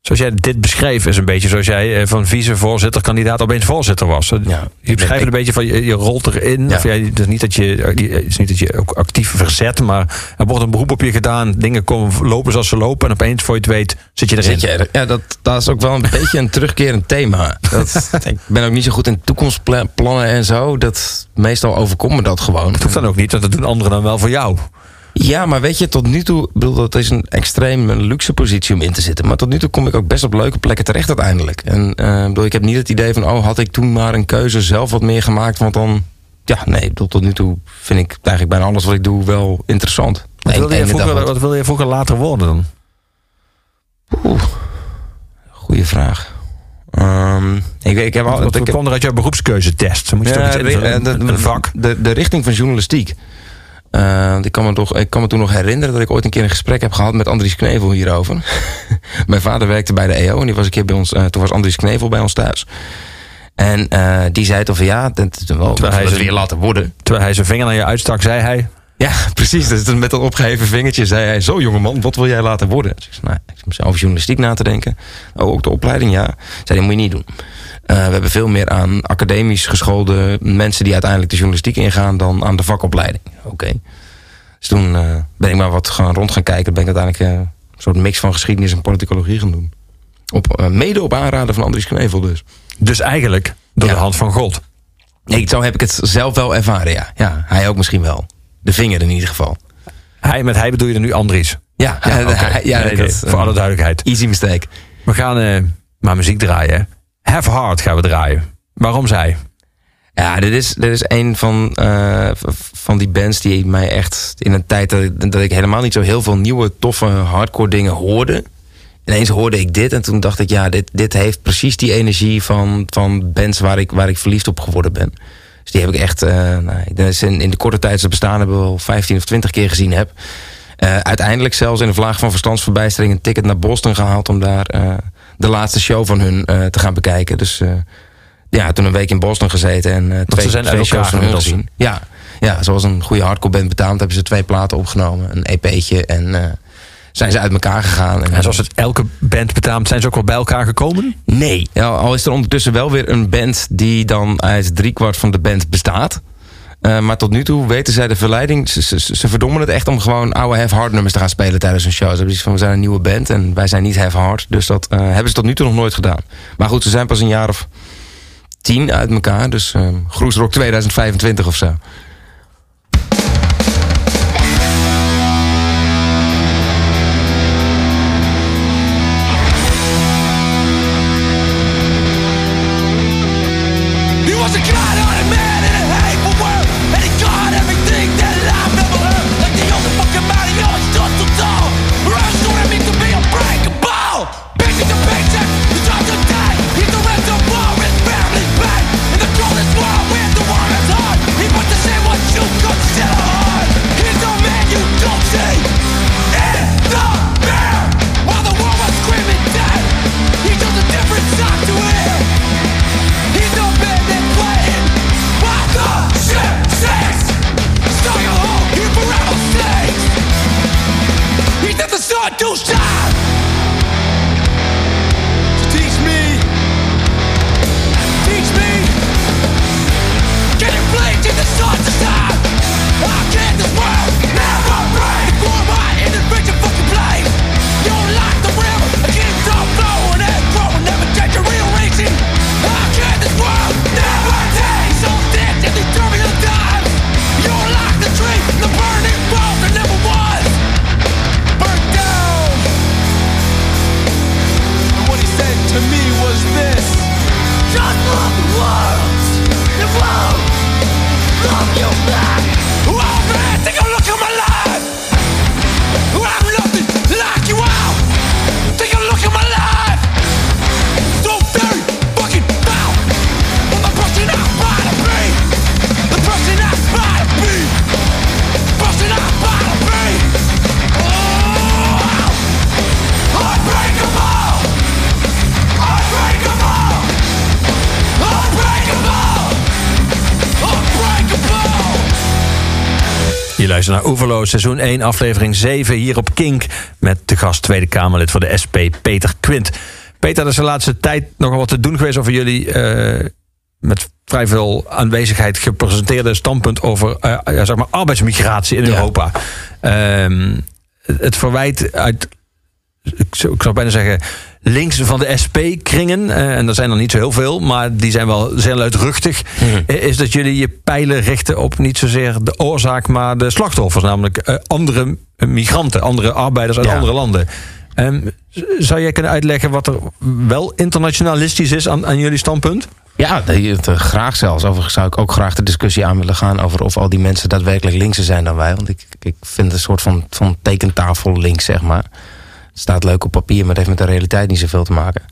Zoals jij dit beschreef, is een beetje zoals jij eh, van vicevoorzitter kandidaat opeens voorzitter was. Ja, je beschrijft een beetje van je, je rolt erin. Ja. Of jij, het, is niet dat je, het is niet dat je ook actief verzet, maar er wordt een beroep op je gedaan. Dingen komen lopen zoals ze lopen. En opeens, voor je het weet, zit je erin. Zit je er? Ja, dat, dat is ook wel een beetje een terugkerend thema. Dat, ik ben ook niet zo goed in toekomstplannen en zo. Dat, meestal overkomt me dat gewoon. Dat hoeft dan ook niet, want dat doen anderen dan wel voor jou. Ja, maar weet je, tot nu toe, bedoel, dat is een extreem luxe positie om in te zitten. Maar tot nu toe kom ik ook best op leuke plekken terecht uiteindelijk. En eh, ik bedoel, ik heb niet het idee van, oh, had ik toen maar een keuze zelf wat meer gemaakt, want dan, ja, nee, bedoel, tot nu toe vind ik eigenlijk bijna alles wat ik doe wel interessant. Wat wilde, je vroeger, wat- wilde je vroeger later worden dan? Goeie vraag. Ehm, ik, ik heb al, Wat ik kwam er uit jouw beroepskeuzetest? Moet je toch iets een, een vak. De, de richting van journalistiek. Eh, ik, kan me toch, ik kan me toen nog herinneren dat ik ooit een keer een gesprek heb gehad met Andries Knevel hierover. Mijn vader werkte bij de EO en die was een keer bij ons. eh, toen was Andries Knevel bij ons thuis. En eh, die zei toch van ja, dat is wel Terwijl hij zijn- weer laten worden. Terwijl hij zijn vinger naar je uitstak, zei hij... Ja, precies. Dus met dat opgeheven vingertje zei hij: Zo jongeman, wat wil jij laten worden? Dus ik zei: Nou, ik over journalistiek na te denken. Oh, ook de opleiding, ja. Zei dat moet je niet doen. Eh, we hebben veel meer aan academisch geschoolde mensen die uiteindelijk de journalistiek ingaan dan aan de vakopleiding. Oké. Dus toen eh, ben ik maar wat gaan rond gaan kijken. Ben ik uiteindelijk eh, een soort mix van geschiedenis en politicologie gaan doen. Op, mede op aanraden van Andries Knevel dus. Dus eigenlijk door Ja. de hand van God. Nee, zo heb ik het zelf wel ervaren, ja. Ja, hij ook misschien wel. De vinger in ieder geval. Hij, met hij bedoel je er nu Andries. Ja, Ja, hij- ja Nee, dat, nee, voor alle duidelijkheid. Easy mistake. We gaan eh, maar muziek draaien. Have Heart gaan we draaien. Waarom zij? Ja, dit is, dit is een van, eh, van die bands die mij echt in een tijd dat, ik- dat ik helemaal niet zo heel veel nieuwe, toffe hardcore dingen hoorde. Ineens hoorde ik dit en toen dacht ik, ja, dit, dit heeft precies die energie van, van bands waar ik, waar ik verliefd op geworden ben. Dus die heb ik echt, eh, nou, in, de korte tijd ze bestaan hebben wel 15 of 20 keer gezien heb. Eh, uiteindelijk zelfs in een vlaag van verstandsverbijstering een ticket naar Boston gehaald om daar eh, de laatste show van hun te gaan bekijken. Dus ja, toen een week in Boston gezeten en eh, twee, ze zijn twee shows van hun gezien. Ja, ja, zoals een goede hardcore band betaamt, hebben ze twee platen opgenomen, een EP'tje en zijn ze uit elkaar gegaan. En, En zoals het elke band betaamt, zijn ze ook wel bij elkaar gekomen? Nee, ja, al is er ondertussen wel weer een band die dan uit driekwart van de band bestaat. Eh, maar tot nu toe weten zij de verleiding. Ze, ze, ze verdommen het echt om gewoon oude Have Hard nummers te gaan spelen tijdens een show. Ze hebben iets van, we zijn een nieuwe band en wij zijn niet Have Hard. Dus dat eh, hebben ze tot nu toe nog nooit gedaan. Maar goed, ze zijn pas een jaar of tien uit elkaar. Dus eh Groesrock 2025 of zo. Luistert naar Oeverloos, seizoen 1, aflevering 7, hier op Kink. Met de gast Tweede Kamerlid voor de SP, Peter Quint. Peter, er is de laatste tijd nogal wat te doen geweest over jullie... eh, met vrij veel aanwezigheid gepresenteerde standpunt over eh, ja, zeg maar arbeidsmigratie in Ja. Europa. Ehm, het verwijt uit, ik zou, bijna zeggen, links van de SP-kringen, eh, en er zijn er niet zo heel veel, maar die zijn wel zeer luidruchtig, eh, is dat jullie je pijlen richten op niet zozeer de oorzaak, maar de slachtoffers, namelijk eh, andere migranten, andere arbeiders uit Ja. andere landen. Z- zou jij kunnen uitleggen wat er wel internationalistisch is aan, aan jullie standpunt? Ja, het, graag zelfs. Overigens zou ik ook graag de discussie aan willen gaan... over of al die mensen daadwerkelijk linkser zijn dan wij. Want ik, ik vind een soort van, van tekentafel links, zeg maar. Staat leuk op papier, maar het heeft met de realiteit niet zoveel te maken.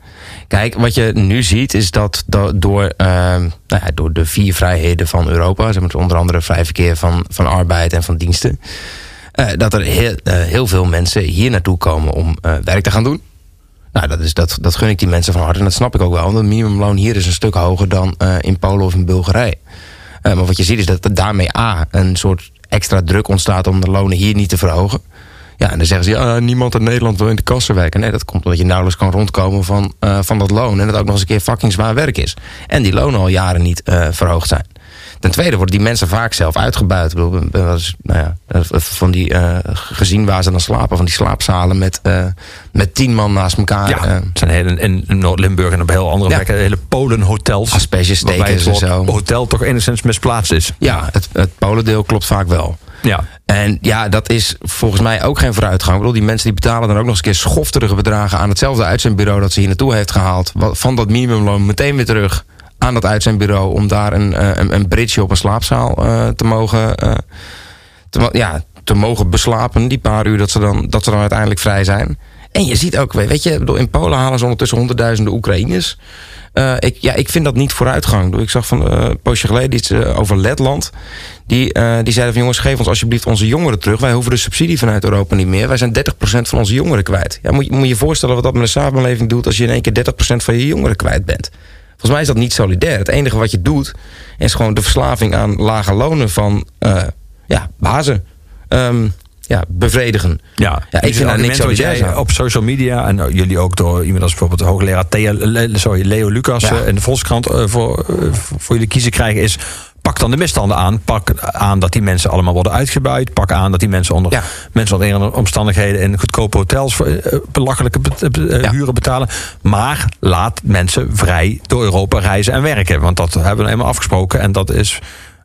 Kijk, wat je nu ziet is dat do- door, ehm, nou ja, door de vier vrijheden van Europa... zeg maar, onder andere vrij verkeer van, van arbeid en van diensten... eh, dat er heel, eh, heel veel mensen hier naartoe komen om eh, werk te gaan doen. Nou, dat, is, dat, dat gun ik die mensen van harte. En dat snap ik ook wel. Want het minimumloon hier is een stuk hoger dan in Polen of in Bulgarije. Maar wat je ziet is dat daarmee A, een soort extra druk ontstaat om de lonen hier niet te verhogen. Ja, en dan zeggen ze, ja, niemand in Nederland wil in de kassen werken. Nee, dat komt omdat je nauwelijks kan rondkomen van, eh, van dat loon. En dat ook nog eens een keer fucking zwaar werk is. En die lonen al jaren niet eh, verhoogd zijn. Ten tweede worden die mensen vaak zelf uitgebuit. Ik bedoel, nou ja, van die eh, gezien waar ze dan slapen. Van die slaapzalen met, met tien man naast elkaar. Ja, het zijn hele, in Noord-Limburg en op heel andere Ja. plekken hele Polenhotels. Aspergestekens en zo. hotel toch enigszins misplaatst is. ja, het, het Polendeel klopt vaak wel. Ja. En ja, dat is volgens mij ook geen vooruitgang. Ik bedoel, die mensen die betalen dan ook nog eens een keer schofterige bedragen aan hetzelfde uitzendbureau dat ze hier naartoe heeft gehaald. Van dat minimumloon meteen weer terug aan dat uitzendbureau om daar een, eh, een, een bridge op een slaapzaal eh, te mogen. eh, te, ja, te mogen beslapen, die paar uur dat ze dan, dat ze dan uiteindelijk vrij zijn. En je ziet ook, weet je, in Polen halen ze ondertussen honderdduizenden Oekraïners. Eh, ik, ja, ik vind dat niet vooruitgang. Ik zag van eh, een poosje geleden iets eh, over Letland. Die, die zeiden van jongens, geef ons alsjeblieft onze jongeren terug. Wij hoeven de subsidie vanuit Europa niet meer. Wij zijn 30% van onze jongeren kwijt. Ja, moet, je, moet je voorstellen wat dat met een samenleving doet... als je in één keer 30% van je jongeren kwijt bent. Volgens mij is dat niet solidair. Het enige wat je doet is gewoon de verslaving aan lage lonen van ja, bazen ehm, ja, bevredigen. Ja, Ja, ik vind daar niks solidairs jij aan. op social media en uh, jullie ook door iemand als bijvoorbeeld de hoogleraar Thea, Le- sorry, Leo Lucas Ja. uh, in de Volkskrant uh, voor, uh, voor jullie kiezen krijgen is pak dan de misstanden aan. Pak aan dat die mensen allemaal worden uitgebuit. Pak aan dat die mensen onder Ja. mensen onder omstandigheden in goedkope hotels voor, belachelijke Ja. huren betalen. Maar laat mensen vrij door Europa reizen en werken. Want dat hebben we eenmaal afgesproken en dat is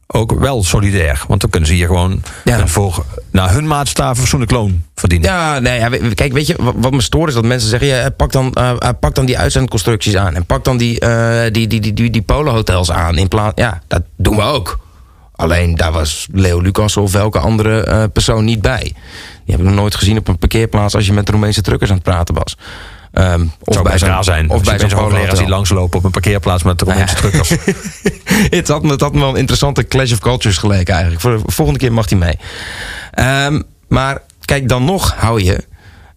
ook wel solidair. Want dan kunnen ze hier gewoon Ja. een voor naar hun maatstaven fatsoenlijk loon verdienen. Ja, nee, ja, kijk, weet je, wat, wat me stoort is dat mensen zeggen... Ja, pak, dan, eh, eh, pak dan die uitzendconstructies aan. En pak dan die, eh die, die, die, die, die polenhotels aan. In plaats, ja, dat doen we ook. Alleen daar was Leo Lucas of welke andere persoon niet bij. Die heb ik nog nooit gezien op een parkeerplaats... als je met de Roemeense truckers aan het praten was. Ehm, Of bij raar zijn. Of bij zo'n hoogleraars die langslopen op een parkeerplaats met de Romeinse Nou ja. truckers. het, had het had me wel een interessante clash of cultures geleken eigenlijk. Voor de volgende keer mag hij mee. Ehm, maar kijk, dan nog hou je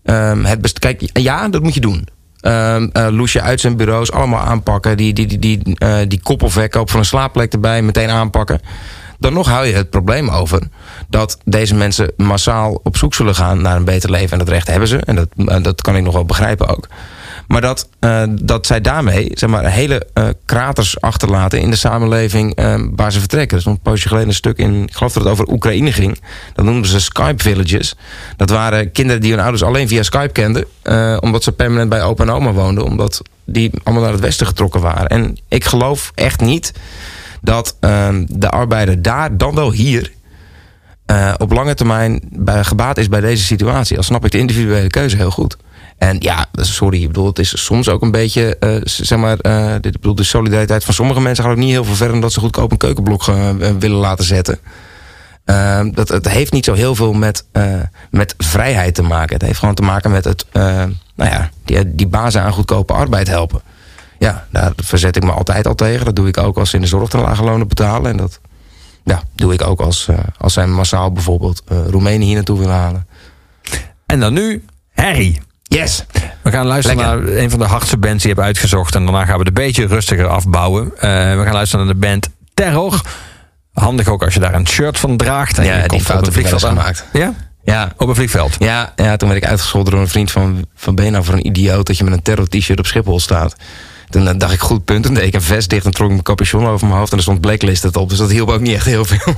ehm, het. Kijk, ja, dat moet je doen. Ehm eh, loes je uit zijn bureaus, allemaal aanpakken. Die, die, die, die, eh, die koppelverkoop van een slaapplek erbij, meteen aanpakken. Dan nog hou je het probleem over dat deze mensen massaal op zoek zullen gaan naar een beter leven. En dat recht hebben ze. En dat, eh, dat kan ik nog wel begrijpen ook. Maar dat, eh, dat zij daarmee zeg maar, hele eh, kraters achterlaten in de samenleving eh, waar ze vertrekken. Er stond een poosje geleden een stuk in, ik geloof dat het over Oekraïne ging. Dat noemden ze Skype Villages. Dat waren kinderen die hun ouders alleen via Skype kenden. omdat ze permanent bij opa en oma woonden. Omdat die allemaal naar het westen getrokken waren. En ik geloof echt niet dat eh, de arbeider daar, dan wel hier... op lange termijn bij, gebaat is bij deze situatie. Al snap ik de individuele keuze heel goed. En ja, sorry, ik bedoel, het is soms ook een beetje, z- zeg maar, eh, dit, bedoel, de solidariteit van sommige mensen gaat ook niet heel veel verder dan dat ze goedkoop een keukenblok eh, willen laten zetten. Eh, dat, het heeft niet zo heel veel met, met vrijheid te maken. Het heeft gewoon te maken met het, nou ja, die, die bazen aan goedkope arbeid helpen. Ja, daar verzet ik me altijd al tegen. Dat doe ik ook als ze in de zorg te lage lonen betalen. En dat ja, doe ik ook als, als zij massaal bijvoorbeeld Roemenen hier naartoe willen halen. en dan nu Harry. Yes! We gaan luisteren Lekker. naar een van de hardste bands die je hebt uitgezocht. En daarna gaan we het een beetje rustiger afbouwen. Eh, we gaan luisteren naar de band Terror. Handig ook als je daar een shirt van draagt. En Ja, je die komt op een vliegveld gemaakt. Ja? Ja, Op een vliegveld. ja, ja, toen werd ik uitgescholden door een vriend van... van ben je nou voor een idioot dat je met een terror-t-shirt op Schiphol staat? Toen eh, dacht ik, goed punt. Toen deed ik een vest dicht en trok ik mijn capuchon over mijn hoofd... en er stond blacklisted op, dus dat hielp ook niet echt heel veel.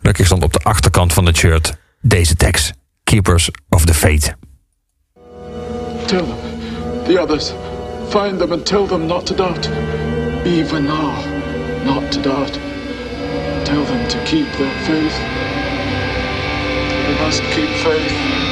Gelukkig stond op de achterkant van het shirt deze tekst. Keepers of the Faith. Tell them, the others, find them and tell them not to doubt. Even now, not to doubt. Tell them to keep their faith. They must keep faith.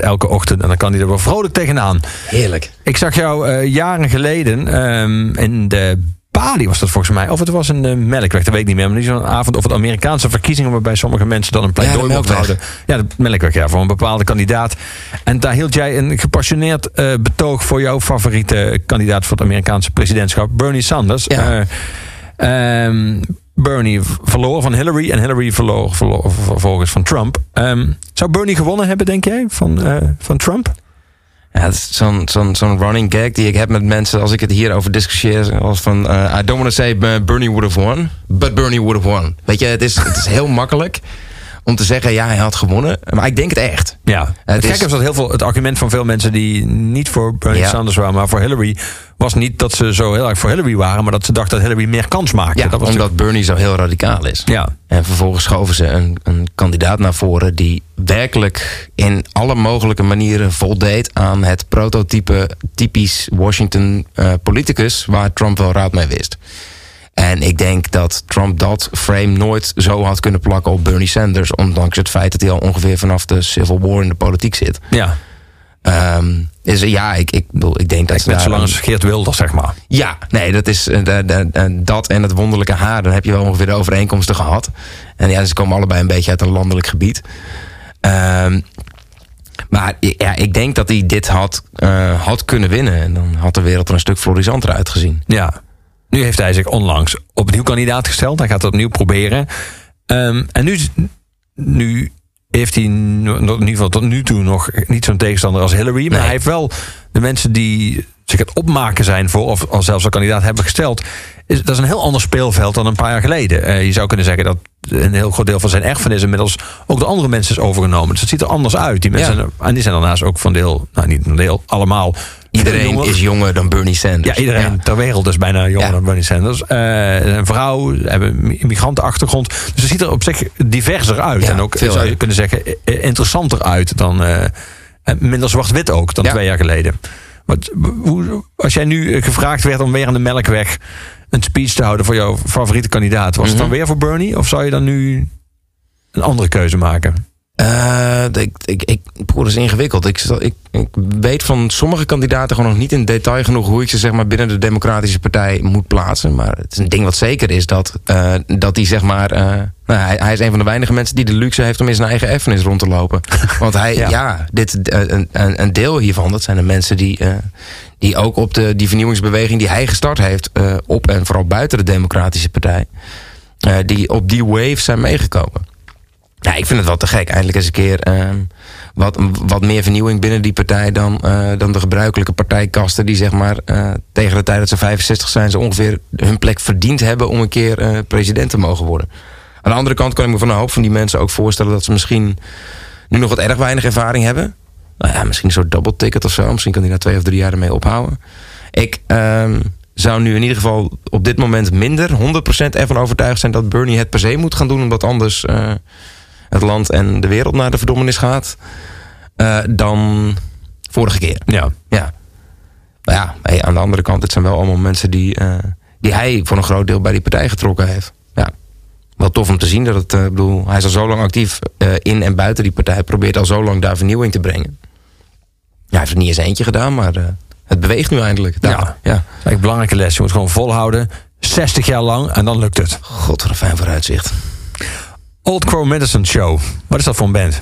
Elke ochtend. En dan kan hij er wel vrolijk tegenaan. Heerlijk. Ik zag jou eh, jaren geleden ehm, in de Bali was dat volgens mij. Of het was een de Melkweg, dat weet ik niet meer. Maar niet zo'n avond of het Amerikaanse verkiezingen... waarbij sommige mensen dan een pleidooi Ja, mochten houden. Ja, de Melkweg, ja, voor een bepaalde kandidaat. En daar hield jij een gepassioneerd eh, betoog... voor jouw favoriete kandidaat voor het Amerikaanse presidentschap, Bernie Sanders. Ja. Eh, ehm, Bernie verloor van Hillary en Hillary verloor, vervolgens van Trump. Ehm, zou Bernie gewonnen hebben, denk jij, van, eh, van Trump? Ja, is zo'n zo'n zo'n running gag die ik heb met mensen als ik het hierover discussieer. Als van, eh, I don't want to say uh, Bernie would have won, but Bernie would have won. Weet je, het is, het is heel makkelijk om te zeggen, ja, hij had gewonnen. Maar ik denk het echt. Ja, het, Het is- gekke is dat heel veel het argument van veel mensen die niet voor Bernie Ja. Sanders waren, maar voor Hillary, was niet dat ze zo heel erg voor Hillary waren, maar dat ze dachten dat Hillary meer kans maakte. Ja, dat was omdat Bernie zo heel radicaal is. Ja. En vervolgens schoven ze een, een kandidaat naar voren die werkelijk in alle mogelijke manieren voldeed aan het prototype typisch Washington eh, politicus waar Trump wel raad mee wist. Ik denk dat Trump dat frame nooit zo had kunnen plakken op Bernie Sanders, ondanks het feit dat hij al ongeveer vanaf de Civil War in de politiek zit. ja. Ehm, dus ja, ik, ik, bedoel, ik denk dat Net zolang als Geert Wilders, zeg maar. Ja, nee, dat is eh, de- de- de- dat en het wonderlijke haar. Dan heb je wel ongeveer de overeenkomsten gehad. En ja, ze komen allebei een beetje uit een landelijk gebied. Ehm, maar ja, ik denk dat hij dit had, eh, had kunnen winnen. En dan had de wereld er een stuk florissanter uitgezien. Ja. Nu heeft hij zich onlangs opnieuw kandidaat gesteld. Hij gaat het opnieuw proberen. Ehm, en nu, nu heeft hij in ieder geval tot nu toe nog niet zo'n tegenstander als Hillary. Maar Nee. hij heeft wel de mensen die zich het opmaken zijn voor, of al zelfs al kandidaat hebben gesteld. Is, dat is een heel ander speelveld dan een paar jaar geleden. Eh, je zou kunnen zeggen dat een heel groot deel van zijn erfenis inmiddels ook door andere mensen is overgenomen. Dus het ziet er anders uit. Die mensen, Ja. En die zijn daarnaast ook van deel, nou niet van deel, allemaal. Iedereen jonger. is jonger dan Bernie Sanders. Ja, iedereen ter wereld is bijna jonger Ja. dan Bernie Sanders. Eh, een vrouw, hebben een migrantenachtergrond. Dus het ziet er op zich diverser uit. En ook, veel, zou je kunnen zeggen, interessanter uit dan... en minder zwart-wit ook dan twee jaar geleden. Wat, hoe, als jij nu eh, gevraagd werd om weer aan de Melkweg... een speech te houden voor jouw favoriete kandidaat... was het Mhm. dan weer voor Bernie? Of zou je dan nu een andere keuze maken? Eh, ik, ik, ik, broer, dat is ingewikkeld. Ik, ik, ik weet van sommige kandidaten gewoon nog niet in detail genoeg hoe ik ze zeg maar, binnen de Democratische Partij moet plaatsen. Maar het is een ding wat zeker is dat, eh, dat hij zeg maar. Nou, hij, hij is een van de weinige mensen die de luxe heeft om in zijn eigen erfenis rond te lopen. Want hij, Ja. ja, dit, eh, een, een, deel hiervan, dat zijn de mensen die, eh, die ook op de, die vernieuwingsbeweging die hij gestart heeft, eh, op en vooral buiten de Democratische Partij, die op die wave zijn meegekomen. Ja, ik vind het wel te gek. Eindelijk eens een keer ehm, wat, wat meer vernieuwing binnen die partij dan, dan de gebruikelijke partijkasten. Die zeg maar tegen de tijd dat ze 65 zijn, ze ongeveer hun plek verdiend hebben om een keer president te mogen worden. Aan de andere kant kan ik me van een hoop van die mensen ook voorstellen dat ze misschien nu nog wat erg weinig ervaring hebben. Nou ja, misschien soort double ticket of zo. Misschien kan hij na twee of drie jaar ermee ophouden. Ik ehm, zou nu in ieder geval op dit moment minder 100% ervan overtuigd zijn dat Bernie het per se moet gaan doen, omdat anders eh, het land en de wereld naar de verdommenis gaat. eh, dan vorige keer. Ja. Ja. Maar ja, hey, aan de andere kant, het zijn wel allemaal mensen die, eh, die hij voor een groot deel bij die partij getrokken heeft. Wel tof om te zien dat het, eh, ik bedoel, hij is al zo lang actief eh, in en buiten die partij. Probeert al zo lang daar vernieuwing te brengen. Ja, hij heeft het niet eens eentje gedaan, maar eh, het beweegt nu eindelijk. Daar. Ja. ja. Een belangrijke les. Je moet gewoon volhouden. 60 jaar lang en dan lukt het. God, wat een fijn vooruitzicht. Old Crow Medicine Show. Wat is dat voor een band?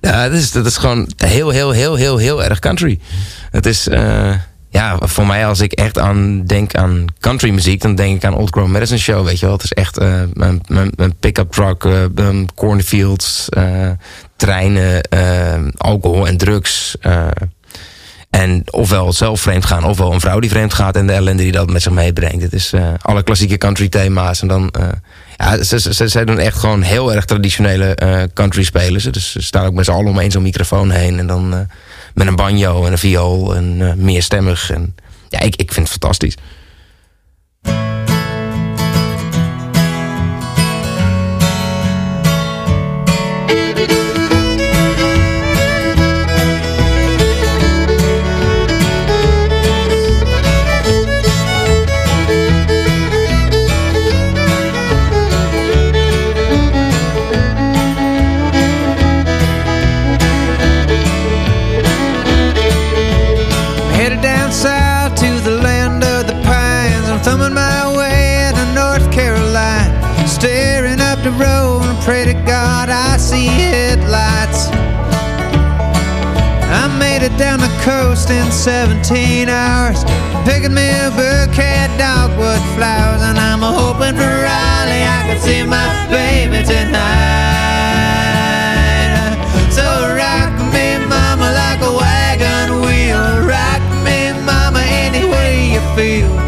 Ja, dat is, dat is gewoon heel, heel, heel, heel, heel erg country. Het is, eh, ja, voor mij als ik echt aan denk aan country muziek, dan denk ik aan Old Crow Medicine Show, weet je wel. Het is echt eh, mijn, mijn, mijn pick-up truck, um, cornfields, eh, treinen, alcohol en drugs. en ofwel zelf vreemd gaan, ofwel een vrouw die vreemd gaat en de ellende die dat met zich meebrengt. Het is alle klassieke country thema's. En dan, ja, ze, ze, ze, doen echt gewoon heel erg traditionele country spelen ze. Dus ze staan ook met z'n allen om één zo'n microfoon heen. En dan met een banjo en een viool en eh, meerstemmig. En, ja, ik, ik vind het fantastisch. Coast in 17 hours. Picking me a bouquet of dogwood flowers. And I'm hoping for Raleigh I can see my baby tonight. So rock me, mama, like a wagon wheel. Rock me, mama, any way you feel.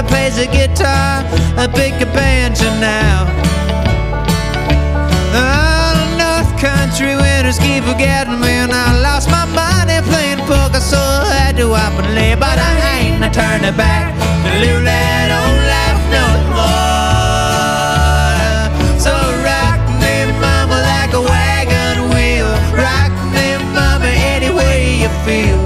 Baby plays the guitar, I pick a banjo now. Oh, North Country winters keep forgetting me, and I lost my money playing poker, so I had to up and lay. But I ain't turning back to live that old life no more. So rock me, mama, like a wagon wheel. Rock me, mama, any way you feel.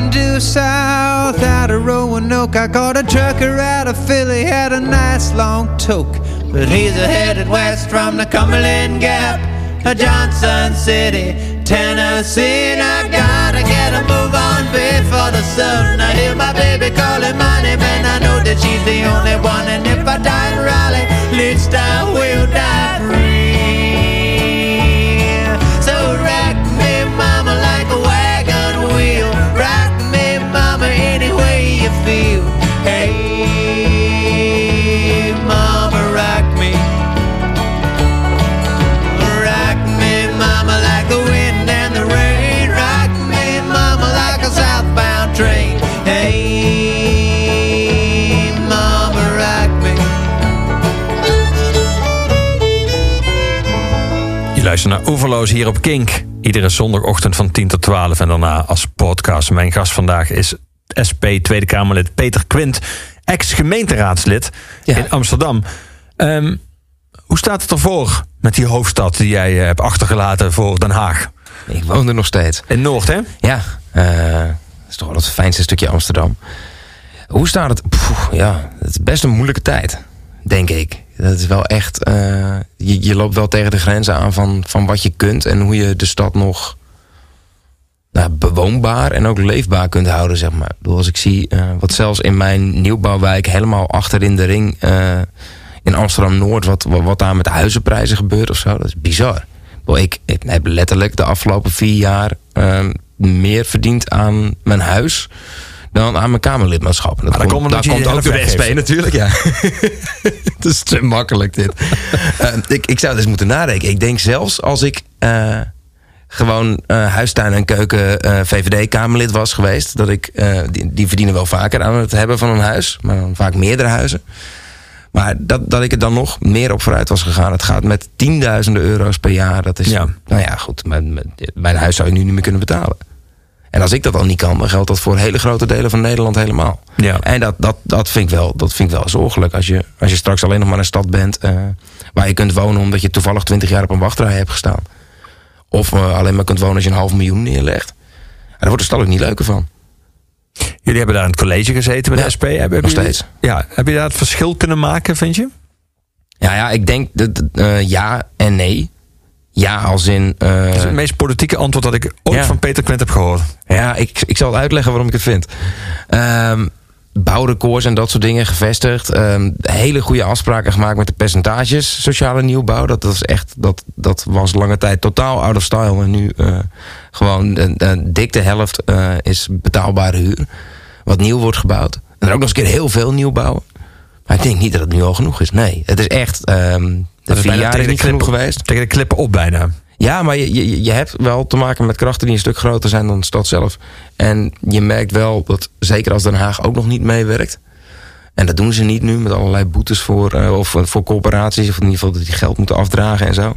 Walking due south out of Roanoke, I caught a trucker out of Philly, had a nice long toke. But he's headed west from the Cumberland Gap, to Johnson City, Tennessee. And I gotta get a move on before the sun. I hear my baby calling my name, and I know that she's the only one. And if I die in Raleigh, at least I will die free. Luistert naar Oeverloos hier op Kink. Iedere zondagochtend van 10 tot 12 en daarna als podcast. Mijn gast vandaag is SP Tweede Kamerlid Peter Quint, ex-gemeenteraadslid Ja. in Amsterdam. Ehm, hoe staat het ervoor met die hoofdstad die jij eh, hebt achtergelaten voor Den Haag? Ik woon er nog steeds. In Noord, hè? Ja, eh, dat is toch wel het fijnste stukje Amsterdam. Hoe staat het? Ja, het is best een moeilijke tijd, denk ik. Dat is wel echt. eh, je, je loopt wel tegen de grenzen aan van, van wat je kunt en hoe je de stad nog nou, bewoonbaar en ook leefbaar kunt houden, zeg maar. Ik bedoel, als ik zie eh, wat zelfs in mijn nieuwbouwwijk helemaal achter in de ring eh, in Amsterdam Noord, wat, wat, daar met de huizenprijzen gebeurt of zo, dat is bizar. Ik, ik, heb letterlijk de afgelopen vier jaar meer verdiend aan mijn huis dan aan mijn Kamerlidmaatschap. En Dat Maar dan komt daar komt ook de de SP natuurlijk, ja. Het is te makkelijk dit. Eh, ik, ik zou dus moeten nadenken. Ik denk zelfs als ik eh, gewoon eh, huistuin en keuken eh, VVD-Kamerlid was geweest... dat ik, eh, die, die verdienen wel vaker aan het hebben van een huis. Maar dan vaak meerdere huizen. Maar dat, dat ik er dan nog meer op vooruit was gegaan. Het gaat met tienduizenden euro's per jaar. Dat is, Ja. nou ja, goed. Mijn, mijn, mijn huis zou je nu niet meer kunnen betalen. En als ik dat al niet kan, dan geldt dat voor hele grote delen van Nederland helemaal. Ja. En dat, dat, dat, vind ik wel, dat vind ik wel zorgelijk. Als je, als je straks alleen nog maar een stad bent eh, waar je kunt wonen omdat je toevallig 20 jaar op een wachtrij hebt gestaan. Of eh, alleen maar kunt wonen als je een half miljoen neerlegt. En daar wordt de stad ook niet leuker van. Jullie hebben daar in het college gezeten met Ja, de SP. Hebben, hebben nog jullie- steeds. Ja, heb je daar het verschil kunnen maken, vind je? Ja, ja ik denk dat, eh, ja en nee. Ja, als in. Dat is het meest politieke antwoord dat ik ooit Ja. van Peter Quint heb gehoord. Ja, ik, ik zal uitleggen waarom ik het vind. Ehm bouwrecords en dat soort dingen gevestigd. Ehm, hele goede afspraken gemaakt met de percentages sociale nieuwbouw. Dat, dat, is echt, dat, dat was lange tijd totaal out of style. En nu eh, gewoon de dik de helft eh, is betaalbare huur. Wat nieuw wordt gebouwd. En dan ook nog eens een keer heel veel nieuw bouwen. Maar ik denk niet dat het nu al genoeg is. Nee, het is echt... ehm Dat is vier bijna jaar is tegen de klippen- geweest. Tegen de klippen op bijna. Ja, maar je, je, je hebt wel te maken met krachten die een stuk groter zijn dan de stad zelf. En je merkt wel dat, zeker als Den Haag ook nog niet meewerkt. En dat doen ze niet nu met allerlei boetes voor, eh, of voor corporaties. Of in ieder geval dat die geld moeten afdragen en zo.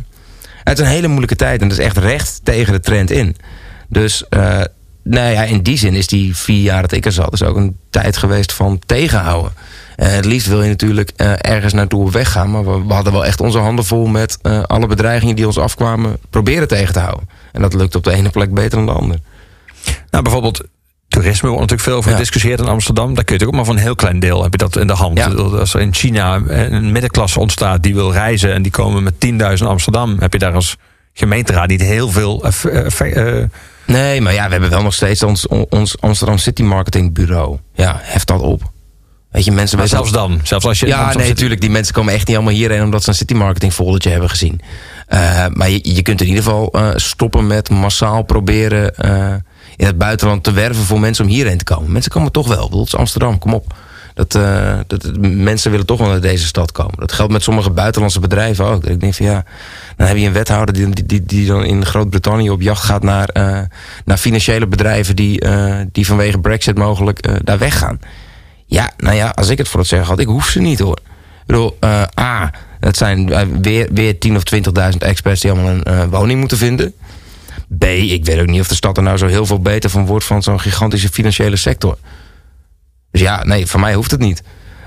Het is een hele moeilijke tijd en dat is echt recht tegen de trend in. Dus eh, nou ja, in die zin is die vier jaar dat ik er zat... dus ook een tijd geweest van tegenhouden. Eh, het liefst wil je natuurlijk eh, ergens naartoe weggaan... maar we, we hadden wel echt onze handen vol met eh, alle bedreigingen die ons afkwamen... proberen tegen te houden. En dat lukt op de ene plek beter dan de andere. Nou, bijvoorbeeld toerisme wordt natuurlijk veel over Ja. gediscussieerd in Amsterdam. Daar kun je het ook maar van een heel klein deel heb je dat in de hand. Ja. Als er in China een middenklasse ontstaat die wil reizen en die komen met 10.000 Amsterdam, heb je daar als gemeenteraad niet heel veel. Nee, maar ja, we hebben wel nog steeds ons, ons Amsterdam City Marketing Bureau. Ja, heft dat op. Weet je, mensen maar weten- zelfs dan, zelfs als je Ja, nee, natuurlijk. Die mensen komen echt niet allemaal hierheen omdat ze een city marketing foldertje hebben gezien. Eh, maar je, je kunt in ieder geval eh, stoppen met massaal proberen eh, in het buitenland te werven voor mensen om hierheen te komen. Mensen komen toch wel. Het is Amsterdam, kom op. Dat, dat, mensen willen toch wel naar deze stad komen. Dat geldt met sommige buitenlandse bedrijven ook. Ik denk van ja, dan heb je een wethouder die, die, die, die dan in Groot-Brittannië op jacht gaat naar, naar financiële bedrijven die, die vanwege Brexit mogelijk daar weggaan. Ja, nou ja, als ik het voor het zeggen had, ik hoef ze niet hoor. Ik bedoel, eh, A, het zijn eh, weer, weer 10.000 of 20.000 experts die allemaal een eh, woning moeten vinden. B, ik weet ook niet of de stad er nou zo heel veel beter van wordt van zo'n gigantische financiële sector. Dus ja, nee, voor mij hoeft het niet.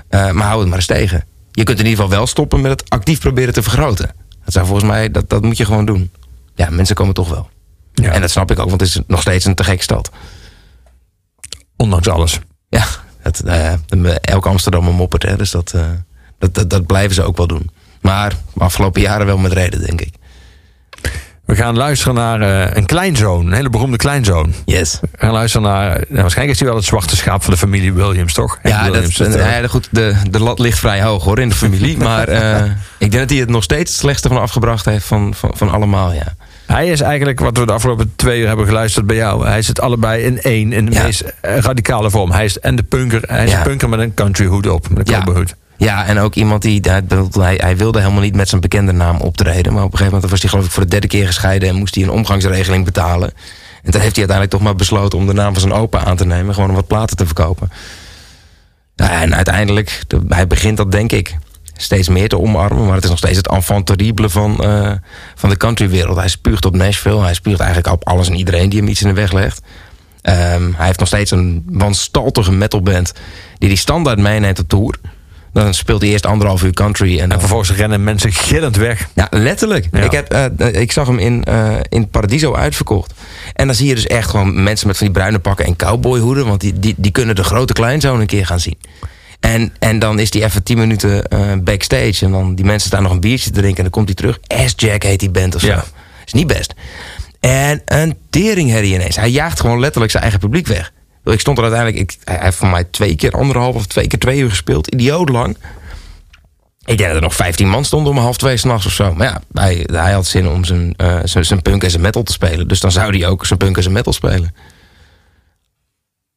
Maar hou het maar eens tegen. Je kunt in ieder geval wel stoppen met het actief proberen te vergroten. Dat zou volgens mij, dat, dat moet je gewoon doen. Ja, mensen komen toch wel. Ja. En dat snap ik ook, want het is nog steeds een te gekke stad. ondanks alles. Ja, het, nou de- elke Amsterdammer moppert, hè, dus dat, eh, dat, dat, dat blijven ze ook wel doen. Maar de afgelopen jaren wel met reden, denk ik. We gaan luisteren naar eh, een kleinzoon, een hele beroemde kleinzoon. Yes. We gaan luisteren naar, nou, waarschijnlijk is hij wel het zwarte schaap van de familie Williams, toch? Ja, Williams, dat, eh, ja, goed, de, de lat ligt vrij hoog hoor in de familie. maar eh, ik denk dat hij het nog steeds het slechtste van afgebracht heeft van, van, van allemaal. Ja. Hij is eigenlijk, wat we de afgelopen twee uur hebben geluisterd bij jou... hij zit allebei in één, in de Ja. meest eh, radicale vorm. Hij is en de punker, hij is Ja. een punker met een country hood op, met een Ja. cowboyhoed. ja, en ook iemand die, hij, wilde helemaal niet met zijn bekende naam optreden. Maar op een gegeven moment was hij geloof ik voor de derde keer gescheiden en moest hij een omgangsregeling betalen. En toen heeft hij uiteindelijk toch maar besloten om de naam van zijn opa aan te nemen. Gewoon om wat platen te verkopen. Nou ja, en uiteindelijk, de- hij begint dat denk ik steeds meer te omarmen. Maar het is nog steeds het enfant terrible van, eh, van de countrywereld. Hij spuugt op Nashville. Hij spuugt eigenlijk op alles en iedereen die hem iets in de weg legt. Ehm, hij heeft nog steeds een wanstaltige metalband die hij standaard meeneemt op tour. Dan speelt hij eerst anderhalf uur country. En, En vervolgens rennen mensen gillend weg. ja, letterlijk. Ja. Ik, heb, eh, ik zag hem in, eh, in Paradiso uitverkocht. En dan zie je dus echt gewoon mensen met van die bruine pakken en cowboyhoeden. Want die, die, die kunnen de grote kleinzoon een keer gaan zien. En, en dan is die even tien minuten eh, backstage. En dan die mensen staan nog een biertje te drinken. En dan komt hij terug. S-Jack heet die band of zo. Ja. Is niet best. En een teringherrie ineens. Hij jaagt gewoon letterlijk zijn eigen publiek weg. Ik stond er uiteindelijk... Ik, hij heeft van mij twee keer anderhalf of twee keer twee uur gespeeld. Idioot lang. Ik denk dat er nog 15 man stonden om half twee s'nachts of zo. Maar ja, hij, hij had zin om zijn, eh, zijn, zijn punk en zijn metal te spelen. Dus dan zou hij ook zijn punk en zijn metal spelen.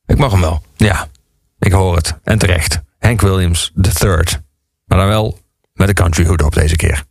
Ik mag hem wel. Ja, ik hoor het. En terecht. Hank Williams, third. Maar dan wel met een country hood op deze keer.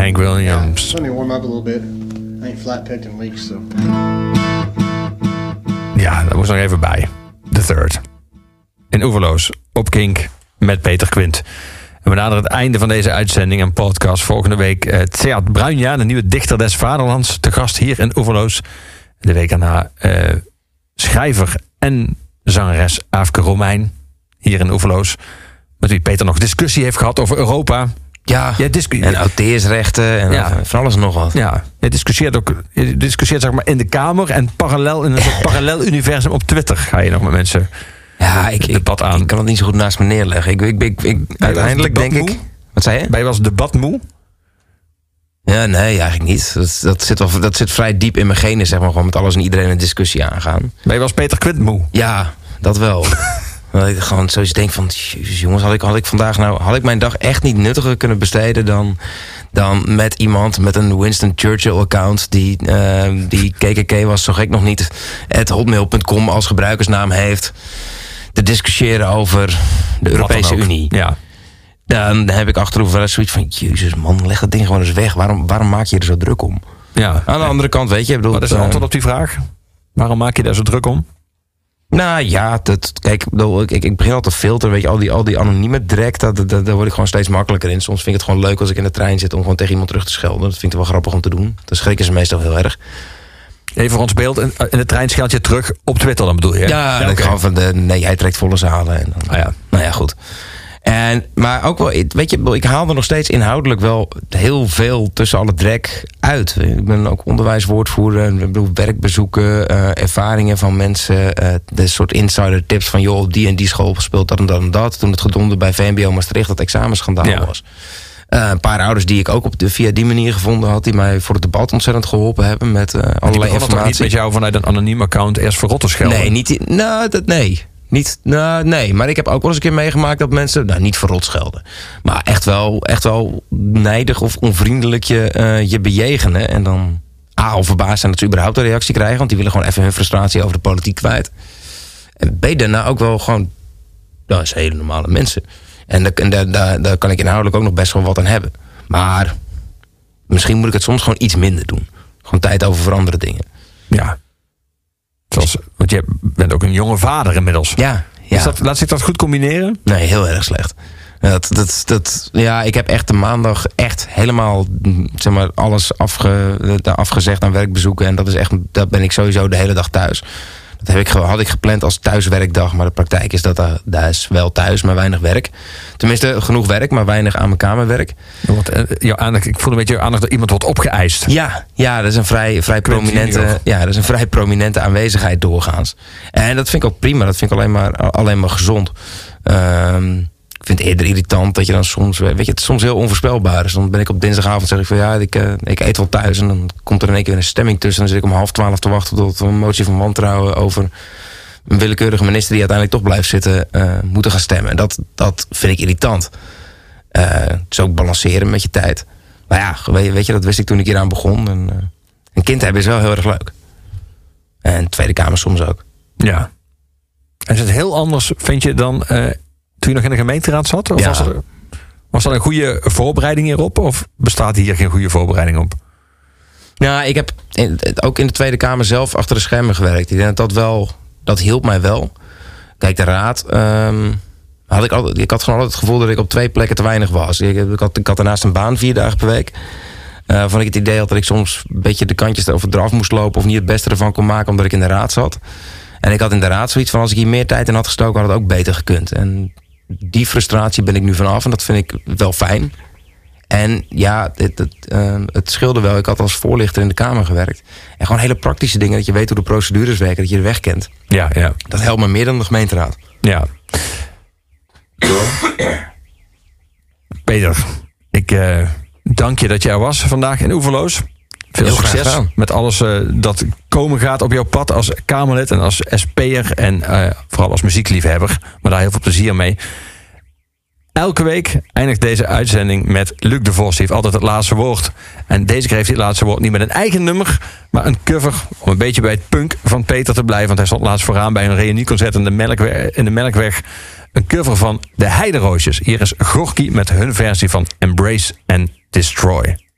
Hank Williams. Just let me warm up a little bit. I ain't flat picked in weeks, so. Ja, dat moest nog even bij. The Third. In Oeverloos, op Kink, met Peter Quint. En we naderen het einde van deze uitzending en podcast. Volgende week eh, Tseat Bruinja, de nieuwe dichter des vaderlands, te gast hier in Oeverloos. De week daarna eh, schrijver en zangeres Aafke Romein, hier in Oeverloos. Met wie Peter nog discussie heeft gehad over Europa. Ja, discu- en auteursrechten en Ja. van alles en nog wat. Ja, je discussieert ook je discussieert zeg maar in de Kamer en parallel in een parallel universum op Twitter ga je nog met mensen. Ja, ik, ik, debat aan. ik kan het niet zo goed naast me neerleggen. Ik, ik, ik, ik- uiteindelijk denk ik... Wat zei je? Ben je wel eens debatmoe? Ja, nee, eigenlijk niet. Dat, dat, zit wel, dat zit vrij diep in mijn genen, zeg maar. Gewoon met alles en iedereen een discussie aangaan. Ben je eens Peter Quint moe? Ja, dat wel. Dat ik gewoon zoiets denk van... Jezus jongens, had ik, had ik vandaag nou... Had ik mijn dag echt niet nuttiger kunnen besteden dan... Dan met iemand met een Winston Churchill account... Die, eh, die KKK was zo gek nog niet... at hotmail.com als gebruikersnaam heeft... te discussiëren over de Europese. Unie. Ja. Dan heb ik achterhoofd wel eens zoiets van... Jezus man, leg dat ding gewoon eens weg. Waarom, waarom maak je er zo druk om? ja. Aan de andere kant, weet je... Ik bedoel, Wat is het eh, antwoord op die vraag? Waarom maak je daar zo druk om? Nou ja, dat, kijk, ik, ik, begin al te filteren. Weet je, al die, al die anonieme drek, dat, dat, daar word ik gewoon steeds makkelijker in. Soms vind ik het gewoon leuk als ik in de trein zit om gewoon tegen iemand terug te schelden. Dat vind ik wel grappig om te doen. Dan schrikken ze meestal heel erg. Even voor ons beeld. In, de trein scheld je terug op Twitter dan bedoel je? hè? Ja, dat oké. gewoon van de, nee, hij trekt volle zalen. En dan, Ah, ja. Nou ja, goed. En, maar ook wel, weet je, ik haal er nog steeds inhoudelijk wel heel veel tussen alle drek uit. Ik ben ook onderwijswoordvoerder, ik bedoel, werkbezoeken, eh, ervaringen van mensen, eh, de soort insider tips van joh, op die en die school speelt dat en dat en dat. Toen het gedonder bij VMBO Maastricht dat examenschandaal Ja. was. Eh, een paar ouders die ik ook op de, via die manier gevonden had, die mij voor het debat ontzettend geholpen hebben met Die allerlei informatie. niet met jou vanuit een anoniem account eerst verrot te schelden? Nee, niet, nou, dat, nee. Niet, nou, nee, maar ik heb ook wel eens een keer meegemaakt dat mensen, nou niet verrot schelden, maar echt wel, echt wel nijdig of onvriendelijk je, eh, je bejegenen. En dan A, al verbaasd zijn dat ze überhaupt een reactie krijgen, want die willen gewoon even hun frustratie over de politiek kwijt. En B, daarna ook wel gewoon, dat is hele normale mensen. En, daar, daar, daar, kan ik inhoudelijk ook nog best wel wat aan hebben. Maar misschien moet ik het soms gewoon iets minder doen. Gewoon tijd over voor andere dingen. Ja. Zoals, want je bent ook een jonge vader inmiddels. Ja, ja. Is dat, laat zich dat goed combineren? Nee, heel erg slecht. Dat, dat, dat, ja, ik heb echt de maandag echt helemaal zeg maar, alles afge, eh, afgezegd aan werkbezoeken. En dat is echt, dat ben ik sowieso de hele dag thuis. Dat heb ik, had ik gepland als thuiswerkdag. Maar de praktijk is dat daar, daar is wel thuis, maar weinig werk. Tenminste, genoeg werk, maar weinig aan mijn kamerwerk. Want, eh, jouw aandacht, ik voel een beetje jouw aandacht dat iemand wordt opgeëist. Ja, ja dat is een vrij, vrij, prominente, ja, dat is een vrij prominente aanwezigheid doorgaans. En dat vind ik ook prima. Dat vind ik alleen maar, alleen maar gezond. Ehm, ik vind het eerder irritant dat je dan soms... Weet je, het is soms heel onvoorspelbaar. Dus dan ben ik op dinsdagavond zeg ik van... ja, ik, eh, ik eet wel thuis. En dan komt er in één keer een stemming tussen. En dan zit ik om half twaalf te wachten... tot een motie van wantrouwen over... een willekeurige minister die uiteindelijk toch blijft zitten... eh, moeten gaan stemmen. En dat, dat vind ik irritant. Eh, het is ook balanceren met je tijd. Maar ja, weet je, dat wist ik toen ik hier aan begon. En, een kind hebben is wel heel erg leuk. En Tweede Kamer soms ook. Ja. En is het heel anders, vind je, dan toen je nog in de gemeenteraad zat? Of Ja. was, er, was er een goede voorbereiding hierop? Of bestaat hier geen goede voorbereiding op? Nou, ik heb in- ook in de Tweede Kamer zelf achter de schermen gewerkt. Ik denk dat dat wel, dat hielp mij wel. Kijk, de raad. ehm, had ik, altijd, ik had gewoon altijd het gevoel dat ik op twee plekken te weinig was. Ik, ik, had, ik had daarnaast een baan vier dagen per week. Eh, waarvan ik het idee had dat ik soms een beetje de kantjes erover eraf moest lopen. of niet het beste ervan kon maken omdat ik in de raad zat. En ik had in de raad zoiets van: als ik hier meer tijd in had gestoken, had het ook beter gekund. En die frustratie ben ik nu vanaf en dat vind ik wel fijn. En ja, het, het, ehm, het, scheelde wel. Ik had als voorlichter in de Kamer gewerkt. En gewoon hele praktische dingen. Dat je weet hoe de procedures werken. Dat je de weg kent. Ja, ja. Dat helpt me meer dan de gemeenteraad. Ja. Peter, ik eh, dank je dat jij was vandaag in Oeverloos. Veel succes met alles eh, dat komen gaat op jouw pad als Kamerlid en als SP'er en eh, vooral als muziekliefhebber. Maar daar heel veel plezier mee. Elke week eindigt deze uitzending met Luc de Vos. Die heeft altijd het laatste woord. En deze keer heeft hij het laatste woord niet met een eigen nummer, maar een cover. Om een beetje bij het punk van Peter te blijven. Want hij stond laatst vooraan bij een reunieconcert in de Melkweg. In de Melkweg. Een cover van De Heideroosjes. Hier is Gorky met hun versie van Embrace and Destroy.